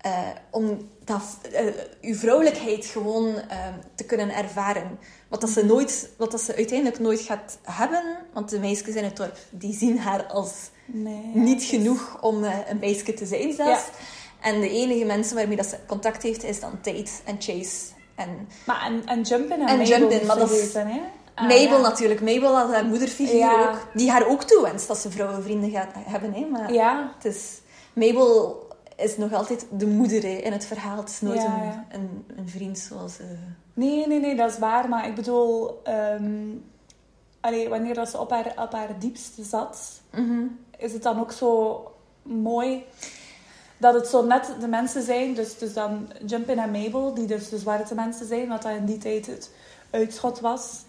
eh, om dat, eh, uw vrouwelijkheid gewoon eh, te kunnen ervaren. Wat, dat ze nooit, wat dat ze uiteindelijk nooit gaat hebben. Want de meisjes in het dorp die zien haar als Nee, niet ja, genoeg om eh, een meisje te zijn zelfs. En de enige mensen waarmee dat ze contact heeft, is dan Tate en Chase. En Maar en, en Jumpin en, En Mabel Jumpin, maar dat is- vergeten, hè? Ah, Mabel ja. natuurlijk. Mabel als haar moederfiguur Ja. ook. Die haar ook toewenst dat ze vrouwenvrienden gaat hebben. Hè? Maar Ja, het is... Mabel is nog altijd de moeder hè, in het verhaal. Het is nooit Ja, een, ja. Een, een vriend zoals... eh, nee, nee, nee, dat is waar. Maar ik bedoel, ehm, allee, wanneer dat ze op haar, op haar diepste zat, mhm. is het dan ook zo mooi dat het zo net de mensen zijn, dus, dus dan Jumpin en Mabel, die dus de zwarte mensen zijn, wat dat in die tijd het uitschot was.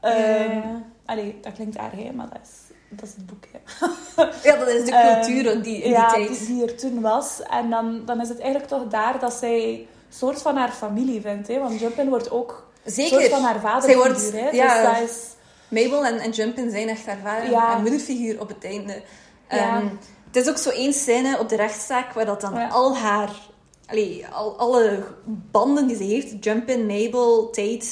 Ehm. Allee, dat klinkt erg, hè, maar dat is, dat is het boek. Hè. Ja, dat is de cultuur die, in die tijd. Die, die er toen was. En dan, dan is het eigenlijk toch daar dat zij een soort van haar familie vindt. Hè? Want Jumpin wordt ook een soort van haar vader. Zij wordt- hè? ja. Dus dat is... Mabel en, en Jumpin zijn echt haar vader Ja. en moederfiguur op het einde. Ja. Ehm, het is ook zo één scène op de rechtszaak waar dat dan Ja. al haar... Allee, al, alle banden die ze heeft, Jumpin, Mabel, Tate,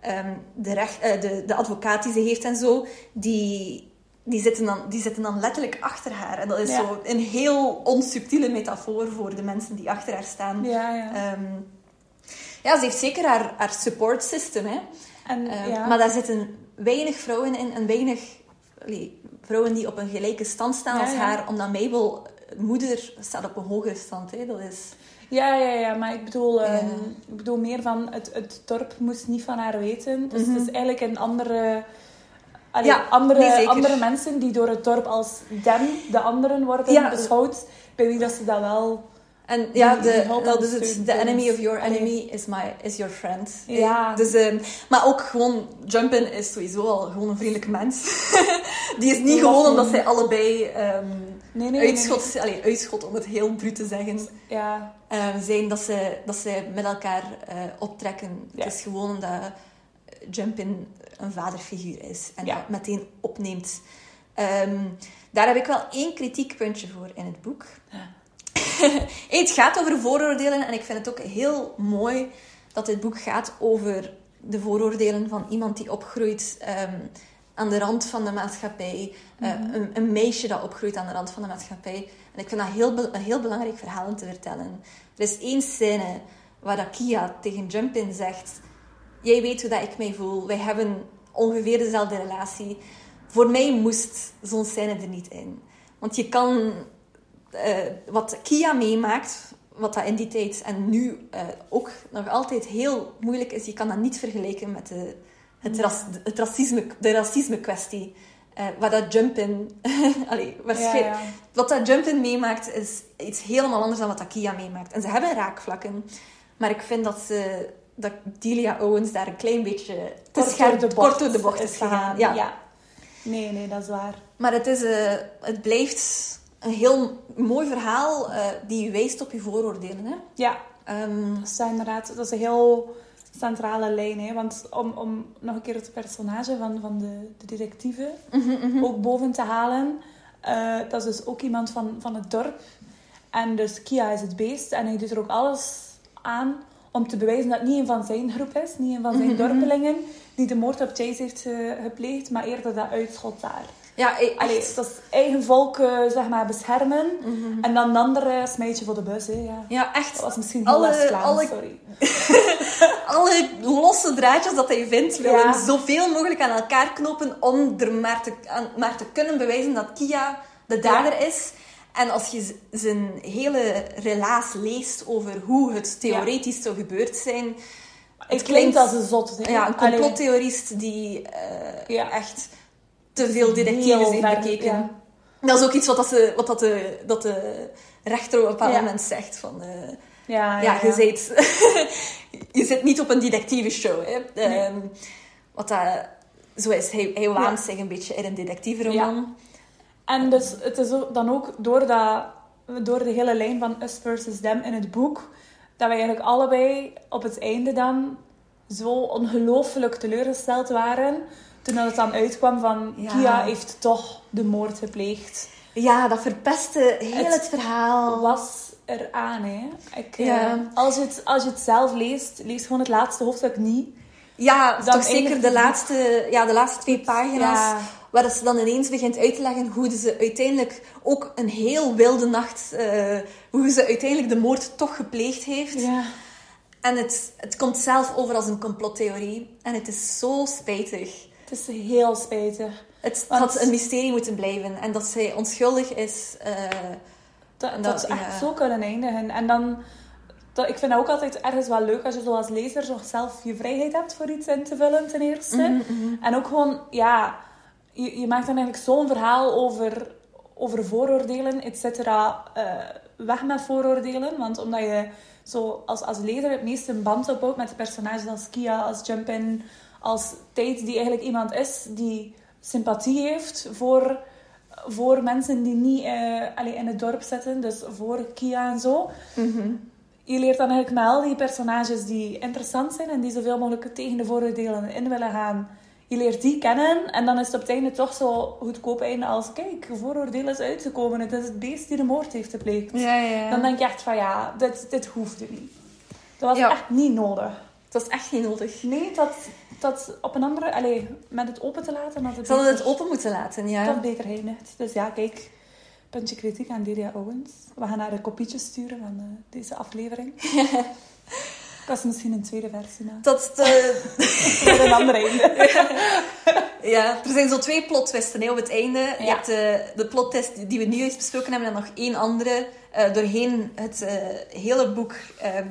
ehm, de, recht, eh, de, de advocaat die ze heeft en zo, die, die, zitten dan, die zitten dan letterlijk achter haar. En dat is Ja. zo een heel onsubtiele metafoor voor de mensen die achter haar staan. Ja, ja. Ehm, ja, ze heeft zeker haar, haar support system, hè. en, Eh, ja. Maar daar zitten weinig vrouwen in en weinig vrouwen die op een gelijke stand staan als haar. Omdat Mabel, moeder, staat op een hogere stand. Hè. Dat is... ja, ja, ja, maar ik bedoel, ehm, ik bedoel meer van het, het dorp moest niet van haar weten. Dus Mhm. het is eigenlijk een andere... Allee, Ja, nee, andere, andere mensen die door het dorp als dem, de anderen, worden Ja. beschouwd. Bij wie dat ze dat wel En ja, de, dat is het, the enemy of your Allee. enemy is, my, is your friend. Ja. Dus, ehm, maar ook gewoon, Jumpin is sowieso al gewoon een vriendelijke mens. Die is niet Dat gewoon omdat zij allebei ehm Nee, nee, nee, uitschot, allee, uitschot, om het heel bruut te zeggen, nee. Ja, ehm, zijn dat ze, dat ze met elkaar eh, optrekken. Ja. Het is gewoon omdat Jumpin een vaderfiguur is en Ja. dat meteen opneemt. Ehm, daar heb ik wel één kritiekpuntje voor in het boek. Ja. Hey, het gaat over vooroordelen en ik vind het ook heel mooi dat dit boek gaat over de vooroordelen van iemand die opgroeit ehm, aan de rand van de maatschappij. Eh, Mhm. een, een meisje dat opgroeit aan de rand van de maatschappij. En ik vind dat heel, een heel belangrijk verhaal om te vertellen. Er is één scène waar dat Kia tegen Jumpin zegt... Jij weet hoe dat ik mij voel. Wij hebben ongeveer dezelfde relatie. Voor mij moest zo'n scène er niet in. Want je kan... eh, wat Kia meemaakt, wat dat in die tijd en nu eh, ook nog altijd heel moeilijk is, je kan dat niet vergelijken met de, het, ras, het racisme, de racisme-kwestie. eh, waar dat Jumpin... allee, waarschijnlijk- ja, ja. wat dat Jumpin meemaakt is iets helemaal anders dan wat dat Kia meemaakt. En ze hebben raakvlakken. Maar ik vind dat, ze, dat Delia Owens daar een klein beetje te Kort scherp, door de bocht kort door de bocht is gegaan. Ja. ja. Nee, nee, dat is waar. Maar het, is, eh, het blijft een heel mooi verhaal eh, die wijst op je vooroordelen. Hè? Ja, Ehm, dat is inderdaad dat is een heel centrale lijn. Hè? Want om, om nog een keer het personage van, van de, de detectieve ook boven te halen. eh, dat is dus ook iemand van, van het dorp. En dus Kia is het beest. En hij doet er ook alles aan om te bewijzen dat het niet een van zijn groep is. Niet een van zijn dorpelingen die de moord op Chase heeft eh, gepleegd. Maar eerder dat uitschot daar. ja, Allee, echt. dat is eigen volk eh, zeg maar, beschermen. En dan een andere smijtje voor de bus. Hè, ja. Ja, echt. Dat was misschien heel Alle- West-Vlaams, alle- sorry. alle losse draadjes dat hij vindt, wil Ja. hem zoveel mogelijk aan elkaar knopen om er maar te, aan- maar te kunnen bewijzen dat Kia de dader is. En als je zijn hele relaas leest over hoe het theoretisch zou gebeurd zijn... Het klinkt- als een zot. Hè? Ja, een complottheorist die eh, Ja. echt te veel detectives heeft bekeken. ja. Dat is ook iets wat, dat ze, wat dat de, dat de rechter op een bepaald Ja. moment zegt. Van, eh, Ja, ja, je, Zit, je zit niet op een detective show. Hè. Nee. Ehm, wat dat zo is. Hij, hij waant zich een beetje in een detective-roman. En dus het is dan ook door, dat, door de hele lijn van Us versus Them in het boek, dat wij eigenlijk allebei op het einde dan zo ongelooflijk teleurgesteld waren. Toen het dan uitkwam van Ja. Kia heeft toch de moord gepleegd. Ja, dat verpestte heel het, Het verhaal. Was eraan, hè. Ik, eh, als, je het, als je het zelf leest, lees gewoon het laatste hoofdstuk niet. Ja, Dan toch zeker de laatste, ja, de laatste twee pagina's. Ja. Waar ze dan ineens begint uit te leggen hoe ze uiteindelijk ook een heel wilde nacht... eh, hoe ze uiteindelijk de moord toch gepleegd heeft. Ja. En het, het komt zelf over als een complottheorie. En het is zo spijtig. Het is heel spijtig. Het Want- had een mysterie moeten blijven. En dat zij onschuldig is... eh, Dat, dat, dat- is echt zo kunnen eindigen. En dan, dat, ik vind dat ook altijd ergens wel leuk als je zoals lezer zelf je vrijheid hebt voor iets in te vullen, ten eerste. Mhm, En ook gewoon, ja, je, je maakt dan eigenlijk zo'n verhaal over, over vooroordelen, et cetera. eh, weg met vooroordelen, want omdat je zo als, als lezer het meeste een band opbouwt met de personages als Kia, als Jumpin, als Tate, die eigenlijk iemand is die sympathie heeft voor, voor mensen die niet eh, allee, in het dorp zitten, dus voor Kia en zo. mhm. Je leert dan eigenlijk met al die personages die interessant zijn en die zoveel mogelijk tegen de vooroordelen in willen gaan. Je leert die kennen en dan is het op het einde toch zo goedkoop einde als kijk, vooroordeel is uitgekomen. Het is het beest die de moord heeft gepleegd. Ja, ja. Dan denk je echt van ja, dit, dit hoefde niet. Dat was Ja. echt niet nodig. Het was echt niet nodig. Nee, dat, dat op een andere... Allee, met het open te laten... Dat het Ze hadden het open moeten laten, ja. Dat beter eindigt. Dus ja, kijk. Puntje kritiek aan Delia Owens. We gaan haar een kopietje sturen van eh, deze aflevering. Dat is misschien een tweede versie. Dat is de... Voor een andere einde. Ja, er zijn zo twee plot twisten hè, op het einde. Je Ja. hebt de, de plot twist die we nu eens besproken hebben en nog één andere. Eh, doorheen het eh, hele boek ehm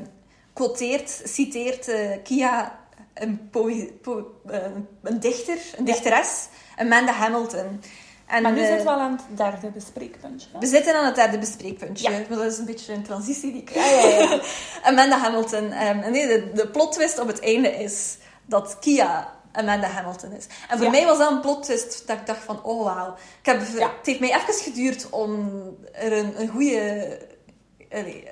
quoteert, citeert eh, Kia een, eh, een dichter, een dichteres, Amanda Hamilton. En, Maar nu eh, zitten we al aan het derde bespreekpuntje. hè? we zitten aan het derde bespreekpuntje. Ja. Maar dat is een beetje een transitie die ik... Ja, ja. Amanda Hamilton. en nee, de, de plot twist op het einde is dat Kia Amanda Hamilton is. En voor Ja. mij was dat een plot twist dat ik dacht van, oh wauw. Ik heb, Ja. Het heeft mij even geduurd om er een, een goede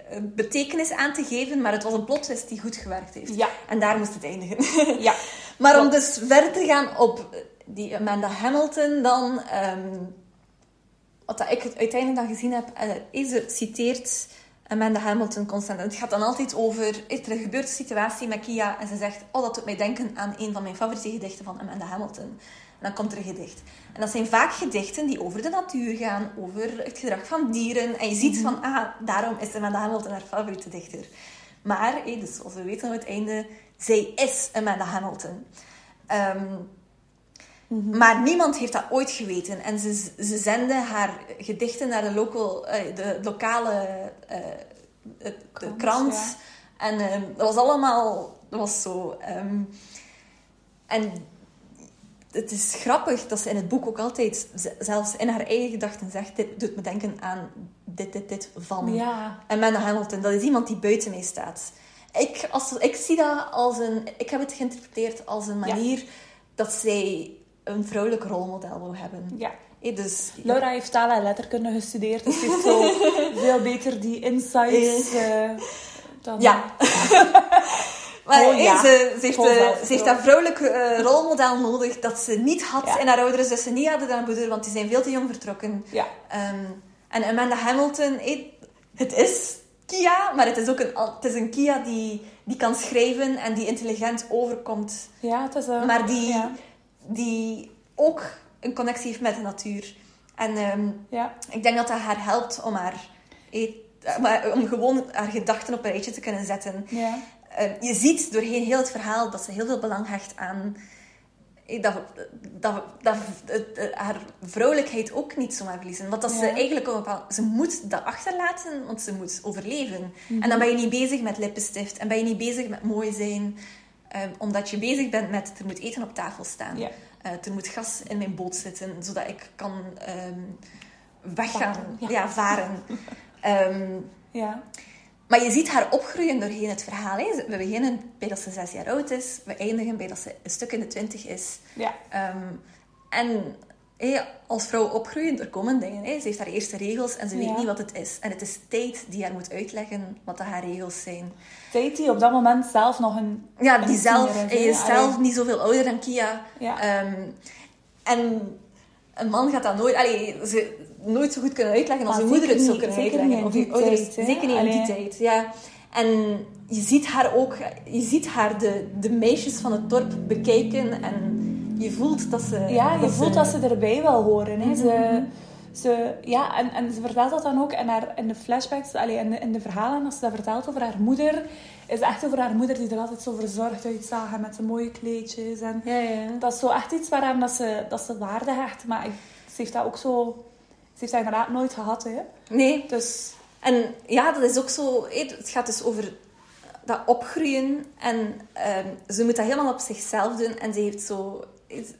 een betekenis aan te geven, maar het was een plot twist die goed gewerkt heeft. Ja. En daar moest het eindigen. Ja. maar om dus verder te gaan op die Amanda Hamilton dan... ehm, wat ik uiteindelijk dan gezien heb, eh, is ze citeert Amanda Hamilton constant. Het gaat dan altijd over, er gebeurt een situatie met Kia en ze zegt, oh, dat doet mij denken aan een van mijn favoriete gedichten van Amanda Hamilton. En dan komt er een gedicht. En dat zijn vaak gedichten die over de natuur gaan, over het gedrag van dieren. En je ziet van, ah, daarom is Amanda Hamilton haar favoriete dichter. Maar, dus zoals we weten aan het einde, zij is Amanda Hamilton. Ehm, maar niemand heeft dat ooit geweten. En ze, ze zenden haar gedichten naar de, local, eh, de lokale eh, de Krant, ja. En ehm, dat was allemaal... Dat was zo... ehm, en het is grappig dat ze in het boek ook altijd, zelfs in haar eigen gedachten zegt, dit doet me denken aan dit, dit, dit van Ja. Amanda Hamilton. Dat is iemand die buiten mij staat. Ik, als, ik zie dat als een... Ik heb het geïnterpreteerd als een Ja. manier dat zij een vrouwelijk rolmodel wil hebben. ja. Eh, dus, Laura heeft taal en letterkunde gestudeerd, dus ze heeft zo veel beter die insights eh, dan... Ja. Maar Oh, ja. ze, ze, heeft, eh, ze heeft dat vrouwelijk eh, rolmodel nodig dat ze niet had Ja. in haar ouders, dus ze niet hadden dan haar moeder, want die zijn veel te jong vertrokken. Ja. Ehm, en Amanda Hamilton, eh, het is Kia, maar het is ook een, het is een Kia die, die kan schrijven en die intelligent overkomt, Ja, het is een... maar die. Die ook een connectie heeft met de natuur. En ehm, ja. ik denk dat dat haar helpt om, haar, eh, om gewoon haar gedachten op een rijtje te kunnen zetten. ja. Eh, je ziet doorheen heel het verhaal dat ze heel veel belang hecht aan eh, dat, dat, dat, eh, haar vrouwelijkheid ook niet zomaar verliezen. Want dat ze eigenlijk op bepaald- ze moet dat achterlaten, want ze moet overleven. Mhm. En dan ben je niet bezig met lippenstift en ben je niet bezig met mooi zijn, eh, omdat je bezig bent met er moet eten op tafel staan. Ja. Eh, er moet gas in mijn boot zitten, zodat ik kan ehm, weggaan, Varen, ja. ja. varen. Ehm, Ja. maar je ziet haar opgroeien doorheen het verhaal. Hè. We beginnen bij dat ze zes jaar oud is. We eindigen bij dat ze een stuk in de twintig is. Ja. Ehm, en als vrouw opgroeien, er komen dingen. Ze heeft haar eerste regels en ze weet Ja. niet wat het is. En het is tijd die haar moet uitleggen wat dat haar regels zijn. Tijd die op dat moment zelf nog een... Ja, een die zelf is, hè? is zelf niet zoveel ouder dan Kia. Ja. Ehm, en een man gaat dat nooit, allee, ze, nooit zo goed kunnen uitleggen als Maar een moeder het zou kunnen zeker uitleggen. in Of je die ouders, tijd, zeker niet in die tijd. Ja. En je ziet haar ook, je ziet haar de, de meisjes van het dorp bekijken en je voelt dat ze... Ja, je voelt dat ze erbij wil horen. Hè. Ze, Mhm. ze, ja, en, en ze vertelt dat dan ook in, haar, in de flashbacks, allee, in, de, in de verhalen, als ze dat vertelt over haar moeder, is echt over haar moeder die er altijd zo verzorgd uitzag en met de mooie kleedjes. En Ja, ja. dat is zo echt iets waaraan dat ze, dat ze waarde hecht. Maar ze heeft dat ook zo... Ze heeft dat inderdaad nooit gehad, hè. Nee, Dus... En ja, dat is ook zo. Het gaat dus over dat opgroeien. En ehm, ze moet dat helemaal op zichzelf doen. En ze heeft zo.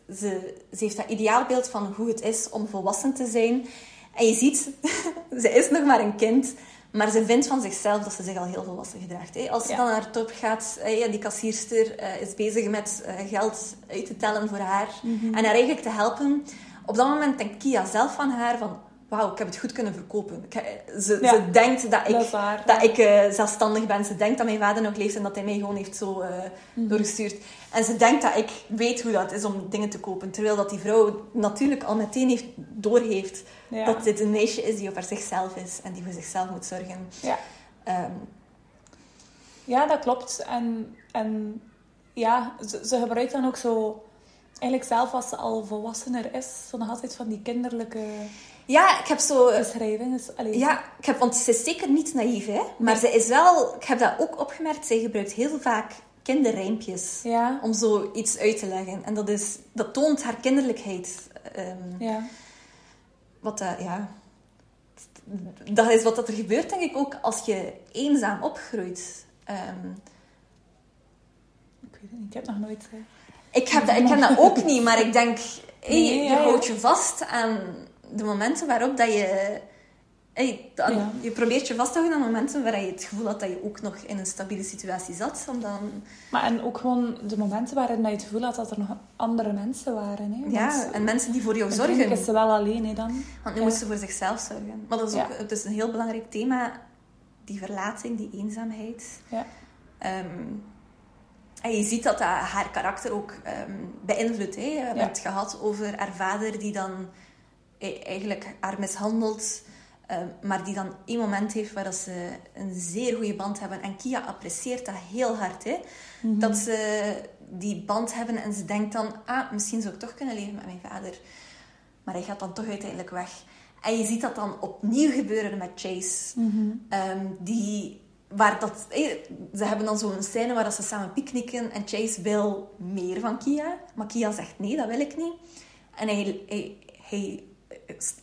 Ze, ze heeft dat ideaalbeeld van hoe het is om volwassen te zijn. En je ziet, ze is nog maar een kind. Maar ze vindt van zichzelf dat ze zich al heel volwassen gedraagt. Hè. Als ze Ja. dan naar de top gaat die kassierster eh, is bezig met eh, geld uit te tellen voor haar. Mhm. En haar eigenlijk te helpen. Op dat moment denkt Kia zelf van haar van... Wauw, ik heb het goed kunnen verkopen. Ik he- ze, Ja, ze denkt dat ik, dat waar, ik eh, zelfstandig ben. Ze denkt dat mijn vader nog leeft en dat hij mij gewoon heeft zo eh, Mhm. doorgestuurd. En ze denkt dat ik weet hoe dat is om dingen te kopen. Terwijl dat die vrouw natuurlijk al meteen heeft, doorheeft Ja. dat dit een meisje is die op haar zichzelf is en die voor zichzelf moet zorgen. Ja. Ehm, Ja, dat klopt. En, en ja, ze, ze gebruikt dan ook zo... Eigenlijk zelf als ze al volwassener is, zo nog altijd van die kinderlijke ja, ik heb zo... beschrijvingen. Dus, Ja, ik heb, want ze is zeker niet naïef, hè. Maar ze is wel... Ik heb dat ook opgemerkt. Zij gebruikt heel vaak kinderrijmpjes. Ja, Om zo iets uit te leggen. En dat, is, dat toont haar kinderlijkheid. Ehm, ja. Wat dat, ja... Dat is wat dat er gebeurt, denk ik, ook als je eenzaam opgroeit. Ehm, Ik weet het niet, ik heb nog nooit... eh, ik, heb dat, ik ken dat ook niet, maar ik denk... hey, Nee, je ja. houdt je vast aan de momenten waarop dat je... hey, dan- Ja. Je probeert je vast te houden aan momenten waar je het gevoel had dat je ook nog in een stabiele situatie zat. Om dan, Maar en ook gewoon de momenten waarin je het gevoel had dat er nog andere mensen waren. Hè? Want ja, en mensen die voor jou zorgen. is ze wel alleen hè, dan. Want nu Ja. moet ze voor zichzelf zorgen. Maar dat is ook Ja. het is een heel belangrijk thema. Die verlating, die eenzaamheid. Ja. Ehm, en je ziet dat dat haar karakter ook ehm, beïnvloedt. Hè. We hebben het gehad over haar vader die dan eigenlijk haar mishandelt. ehm, maar die dan één moment heeft waar dat ze een zeer goede band hebben. En Kia apprecieert dat heel hard. Hè. Mhm. Dat ze die band hebben en ze denkt dan... Ah, misschien zou ik toch kunnen leven met mijn vader. Maar hij gaat dan toch uiteindelijk weg. En je ziet dat dan opnieuw gebeuren met Chase. Mhm. Ehm, die, waar dat, eh, ze hebben dan zo'n scène waar dat ze samen picknicken en Chase wil meer van Kia. Maar Kia zegt nee, dat wil ik niet. En hij, hij, hij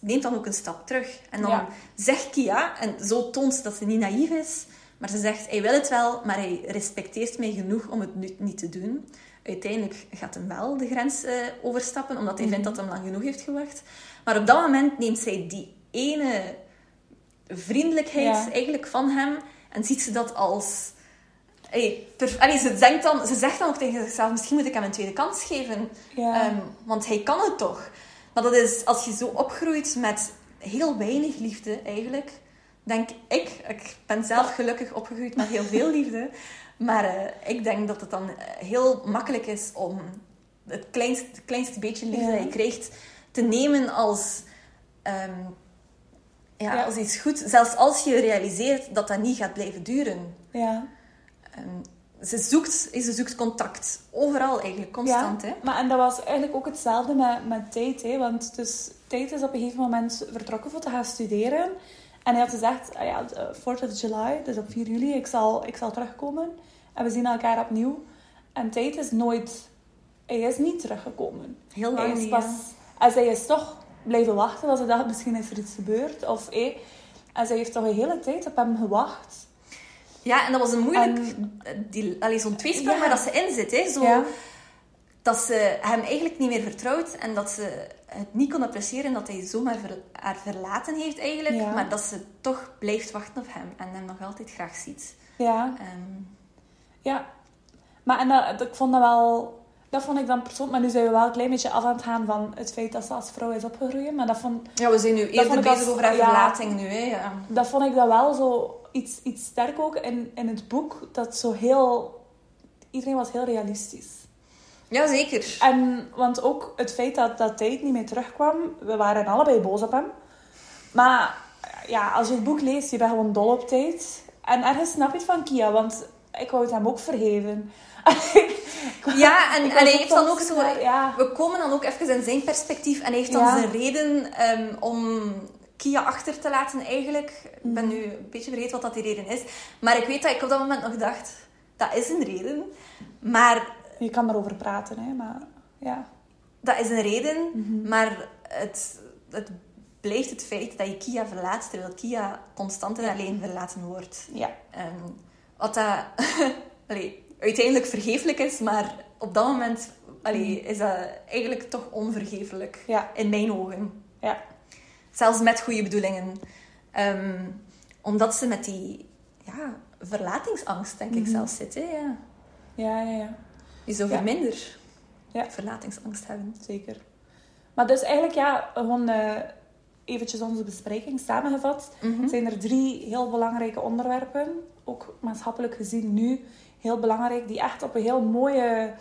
neemt dan ook een stap terug. En dan Ja. zegt Kia, en zo toont ze dat ze niet naïef is, maar ze zegt, hij wil het wel, maar hij respecteert mij genoeg om het nu niet te doen. Uiteindelijk gaat hem wel de grens eh, overstappen, omdat hij vindt dat hij lang genoeg heeft gewacht. Maar op dat moment neemt zij die ene vriendelijkheid Ja. eigenlijk van hem en ziet ze dat als... Allee, ze, denkt dan, ze zegt dan ook tegen zichzelf, misschien moet ik hem een tweede kans geven. Ja. Ehm, want hij kan het toch. Maar dat is, als je zo opgroeit met heel weinig liefde eigenlijk, denk ik, ik ben zelf gelukkig opgegroeid met heel veel liefde, maar eh, ik denk dat het dan eh, heel makkelijk is om het kleinste, het kleinste beetje liefde Ja. dat je krijgt te nemen als, ehm, ja, Ja. als iets goed. Zelfs als je realiseert dat dat niet gaat blijven duren. ja. Ehm, ze, zoekt, ze zoekt contact. Overal eigenlijk, constant. ja. Hè? Maar en dat was eigenlijk ook hetzelfde met, met Tate. Hè? Want dus, Tate is op een gegeven moment vertrokken voor te gaan studeren. En hij had gezegd, ah ja, de 4th of July, dus op 4 juli, ik zal, ik zal terugkomen. En we zien elkaar opnieuw. En Tate is nooit... Hij is niet teruggekomen. Heel lang niet, pas... En zij is toch blijven wachten, want ze dacht, misschien is er iets gebeurd. Of, hé. En zij heeft toch een hele tijd op hem gewacht. Ja, en dat was een moeilijk... En- die- allee, Zo'n tweesprong Ja. waar dat ze in zit. Hè? Zo, Ja. Dat ze hem eigenlijk niet meer vertrouwt. En dat ze het niet kon appreciëren dat hij zomaar ver- haar verlaten heeft eigenlijk. Ja. Maar dat ze toch blijft wachten op hem. En hem nog altijd graag ziet. Ja. Ehm, Ja, maar en dat, dat- ik vond dat wel... Dat vond ik dan persoonlijk... Maar nu zijn we wel een klein beetje af aan het gaan van het feit dat ze als vrouw is opgegroeid. Maar dat vond, ja, we zijn nu eerder bezig over haar verlating nu. Hè? Ja. dat vond ik dan wel zo iets, iets sterk ook in, in het boek. Dat zo heel... Iedereen was heel realistisch. Jazeker. En, want ook het feit dat, dat Tate niet meer terugkwam, we waren allebei boos op hem. Maar ja, als je het boek leest, je bent gewoon dol op Tate. En ergens snap je het van Kia, want ik wou het hem ook vergeven. Ja, en, en hij heeft dan ook zo... ja. We komen dan ook even in zijn perspectief. En hij heeft dan Ja. zijn reden ehm, om Kia achter te laten eigenlijk. Ik ben Mhm. nu een beetje vergeten wat dat die reden is. Maar ik weet dat ik op dat moment nog dacht... Dat is een reden. Maar Je kan erover praten, hè, maar ja. dat is een reden. Mhm. Maar het, het blijft het feit dat je Kia verlaat... Terwijl Kia constant en alleen verlaten wordt. Ja. Ehm, wat dat allee, uiteindelijk vergeeflijk is, maar op dat moment allee, is dat eigenlijk toch onvergeeflijk. Ja. In mijn ogen. Ja. Zelfs met goede bedoelingen. Ehm, omdat ze met die ja, verlatingsangst, denk ik Mhm. zelfs, zit. Hè? Ja. Ja, ja, ja. Zou Ja. veel minder Ja. verlatingsangst hebben. Zeker. Maar dus eigenlijk, ja, gewoon eh, eventjes onze bespreking samengevat. Mhm. Zijn er drie heel belangrijke onderwerpen, ook maatschappelijk gezien nu, heel belangrijk, die echt op een heel mooie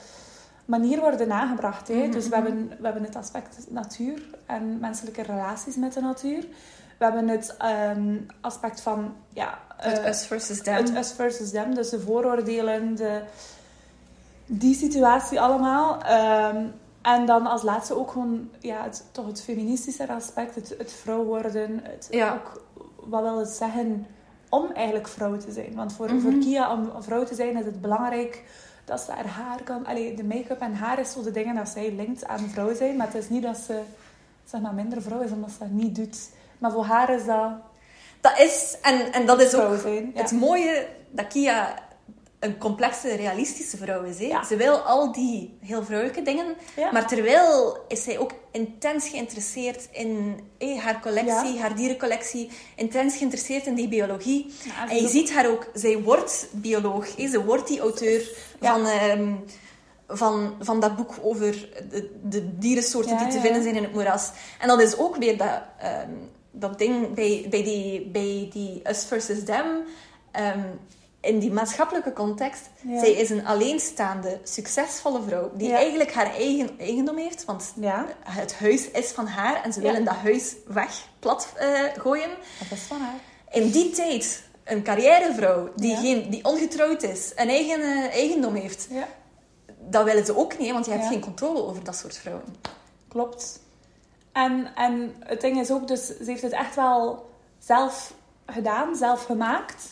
manier worden aangebracht. Hè? Mhm, Dus we mhm. hebben, we hebben het aspect natuur en menselijke relaties met de natuur. We hebben het ehm, aspect van ja, Het eh, us versus them. het us versus them, dus de vooroordelen, de, die situatie allemaal. Ehm, en dan als laatste ook gewoon ja, het, toch het feministische aspect, het, het vrouw worden. Het, Ja. ook, wat wil het zeggen om eigenlijk vrouw te zijn? Want voor, Mhm. voor Kia, om vrouw te zijn, is het belangrijk dat ze haar haar kan... Allee, de make-up en haar is zo de dingen dat zij linkt aan vrouw zijn. Maar het is niet dat ze zeg maar, minder vrouw is omdat ze dat niet doet. Maar voor haar is dat Dat is, en, en dat is ook zijn. Ja. het mooie dat Kia een complexe, realistische vrouw is. Hè? Ja. Ze wil al die heel vrouwelijke dingen, Ja. maar terwijl is zij ook intens geïnteresseerd in haar collectie, Ja. haar dierencollectie, intens geïnteresseerd in die biologie. En je ziet haar ook, zij wordt bioloog, hè? ze wordt die auteur van, ehm, van, van dat boek over de, de dierensoorten die te vinden zijn in het moeras. En dat is ook weer dat, ehm, dat ding bij, bij, die, bij die Us versus Them. ehm, in die maatschappelijke context, Ja. zij is een alleenstaande, succesvolle vrouw die Ja. eigenlijk haar eigen eigendom heeft, want Ja, het huis is van haar en ze willen dat huis weg, plat eh, gooien. dat is van haar. In die tijd, een carrièrevrouw die, geen, die ongetrouwd is, een eigen eh, eigendom heeft, Ja, dat willen ze ook niet, want je hebt geen controle over dat soort vrouwen. klopt. En, en het ding is ook, dus ze heeft het echt wel zelf gedaan, zelf gemaakt.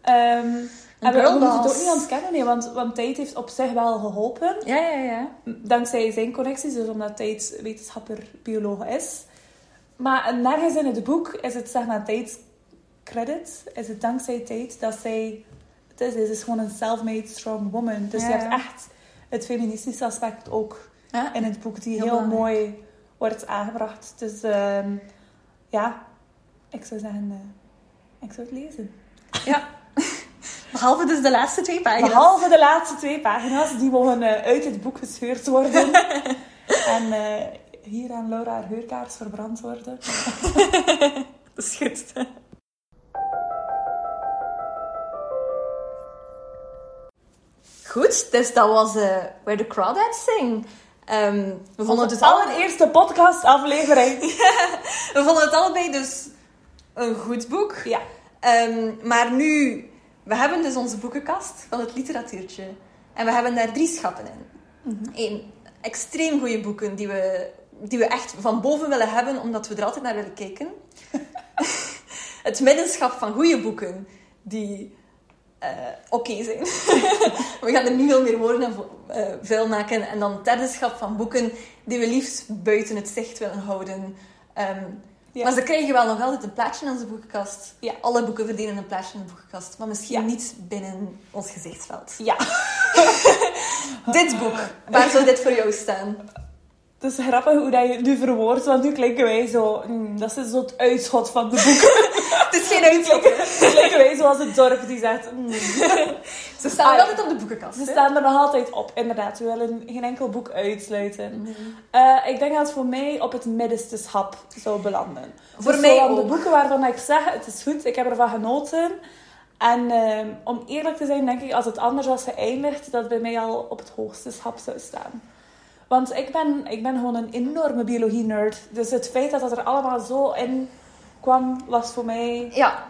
Ehm, en we, moeten het ook niet ontkennen, nee, want, want Tijd heeft op zich wel geholpen. Ja, ja, ja. Dankzij zijn connecties, dus omdat Tijd wetenschapper, bioloog is. Maar nergens in het boek is het, zeg maar, Tijd credit. Is het dankzij Tijd dat zij... Het is, ze is gewoon een self-made strong woman. Dus Ja, je hebt ja. echt het feministische aspect ook ja. in het boek, die Heel mooi wordt aangebracht. Dus ehm, ja, ik zou zeggen, eh, ik zou het lezen. ja. Behalve dus de laatste twee pagina's. Behalve de laatste twee pagina's, die mogen eh, uit het boek gescheurd worden. en eh, hier aan Laura haar heurkaars verbrand worden. Dat is goed. Goed, dus dat was eh Where the Crawdads Sing. Ehm, we, vonden het dus alle... allereerste podcastaflevering. we vonden het allebei dus een goed boek. Ja. Ehm, maar nu, we hebben dus onze boekenkast van het literatuurtje. En we hebben daar drie schappen in. Eén, extreem goede boeken die we, die we echt van boven willen hebben, omdat we er altijd naar willen kijken. het middenschap van goede boeken die eh, oké zijn. we gaan er niet veel meer woorden en eh, vuil maken. En dan het derde schap van boeken die we liefst buiten het zicht willen houden. Ehm, Ja. Maar ze krijgen wel nog altijd een plaatsje in onze boekenkast. Ja. Alle boeken verdienen een plaatsje in de boekenkast. Maar misschien Ja. niet binnen ons gezichtsveld. Ja. Dit boek, waar zou dit voor jou staan? Het is grappig hoe dat je het nu verwoordt, want nu klinken wij zo... mm, dat is zo het uitschot van de boeken. Het is geen uitzoeken. klinken wij zoals het dorp die zegt... mm. Ze staan Ah, altijd op de boekenkast. Ze hè? staan er nog altijd op, inderdaad. We willen geen enkel boek uitsluiten. Mhm. Eh, ik denk dat het voor mij op het middenste schap zou belanden. Voor Dus mij van de ook. boeken waarvan ik zeg, het is goed, ik heb ervan genoten. En ehm, om eerlijk te zijn, denk ik, als het anders was geëindigd, dat het bij mij al op het hoogste schap zou staan. Want ik ben, ik ben gewoon een enorme biologie-nerd. Dus het feit dat dat er allemaal zo in kwam, was voor mij Ja,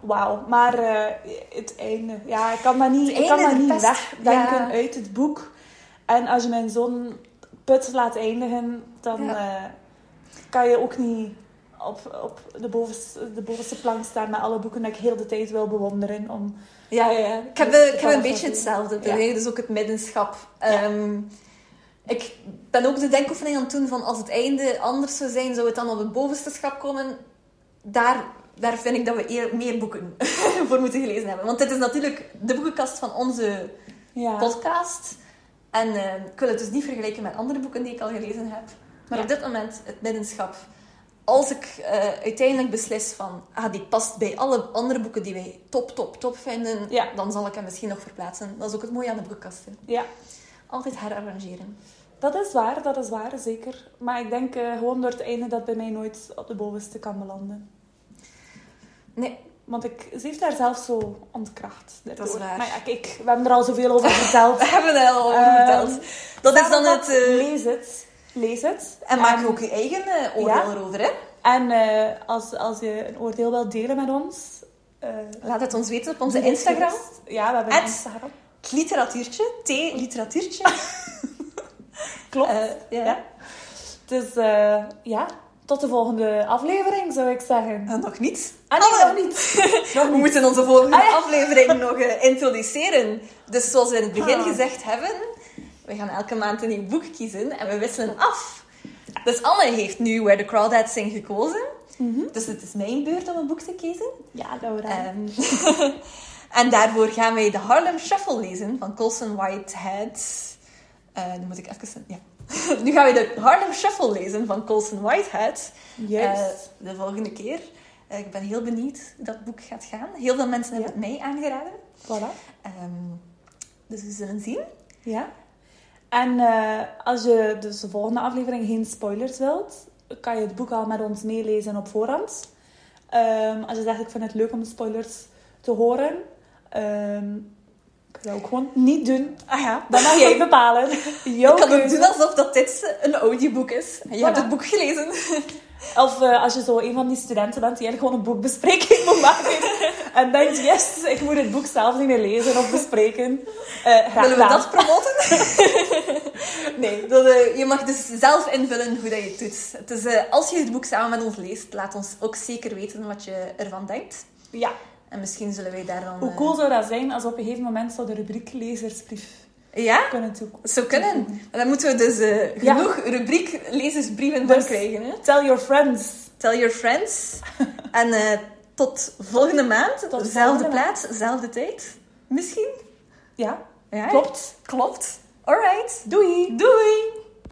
wauw. Maar eh, het einde, ja, ik kan dat niet, ik kan dat niet wegdenken ja. uit het boek. En als je mijn zo'n put laat eindigen, dan Ja. eh, kan je ook niet op, op de, bovenste, de bovenste plank staan met alle boeken dat ik heel de tijd wil bewonderen. Om... ja, ja. ja. Ik heb, Dus ik heb een beetje hetzelfde. Ja. dus ook het middenschap. Ehm, ik ben ook de denkoefening aan het doen van als het einde anders zou zijn, zou het dan op het bovenste schap komen. Daar, daar vind ik dat we eer, meer boeken voor moeten gelezen hebben. Want dit is natuurlijk de boekenkast van onze Ja. podcast. En eh, ik wil het dus niet vergelijken met andere boeken die ik al gelezen heb. Maar Ja. op dit moment, het middenschap. Als ik eh, uiteindelijk beslis van, ah, die past bij alle andere boeken die wij top, top, top vinden, Ja. dan zal ik hem misschien nog verplaatsen. Dat is ook het mooie aan de boekenkasten. ja, Altijd herarrangeren. Dat is waar, dat is waar, zeker. Maar ik denk eh, gewoon door het einde dat bij mij nooit op de bovenste kan belanden. Nee, Want ik, ze heeft daar zelf zo ontkracht. Dat is waar. Maar ja, kijk, we hebben er al zoveel over verteld. we hebben het al over Ehm, verteld. Dat is dan het... Eh, Lees het. Lees het. en maak ook je eigen eh, oordeel Ja. erover, hè? En als, als je een oordeel wilt delen met ons... Laat het ons weten op onze Instagram. Ja, we hebben een Instagram. Het literatuurtje. T-literatuurtje. Klopt. Eh, ja. ja. Dus eh, ja, tot de volgende aflevering zou ik zeggen. En nog niet. Ah, nee, Hallo. nog niet. nog We moeten onze volgende Ah, ja. aflevering nog eh, introduceren. Dus zoals we in het begin Ah. gezegd hebben, we gaan elke maand een nieuw boek kiezen en we wisselen af. Dus Anne heeft nu Where the Crawdads Sing gekozen. Mhm. Dus het is mijn beurt om een boek te kiezen. Ja, Laura. Ehm, En daarvoor gaan wij de Harlem Shuffle lezen van Colson Whitehead. Nu moet ik even... Ja. nu gaan we de Harlem Shuffle lezen van Colson Whitehead. Juist. Eh, de volgende keer. Eh, ik ben heel benieuwd hoe dat boek gaat gaan. Heel veel mensen hebben het mij aangeraden. voilà. Ehm, dus we zullen zien. Ja. En als je dus de volgende aflevering geen spoilers wilt, kan je het boek al met ons meelezen op voorhand. Ehm, als je zegt, ik vind het leuk om de spoilers te horen, ehm ik dat ook gewoon niet doen. Ah ja. Dan mag jij bepalen. Jouw Ik kan ook doen alsof dat dit een audioboek is. En je hebt het boek gelezen. Of eh, als je zo een van die studenten bent die eigenlijk gewoon een boekbespreking moet maken. en denkt, yes, ik moet het boek zelf niet meer lezen of bespreken. Graag Willen we dat promoten? nee, dat, eh, je mag dus zelf invullen hoe dat je het doet. Het is, eh, als je het boek samen met ons leest, laat ons ook zeker weten wat je ervan denkt. Ja. En misschien zullen wij daar dan... Hoe eh, cool zou dat zijn als we op een gegeven moment zo de rubriek lezersbrief Ja? kunnen toekomen? Zou kunnen. Maar dan moeten we dus eh, Ja. genoeg rubriek lezersbrieven Dus- krijgen. Hè? Tell your friends. Tell your friends. en eh, tot volgende maand. Tot dezelfde volgende plaats, dezelfde tijd. Misschien? Ja, Ja, klopt. Klopt. Alright. Doei! Doei!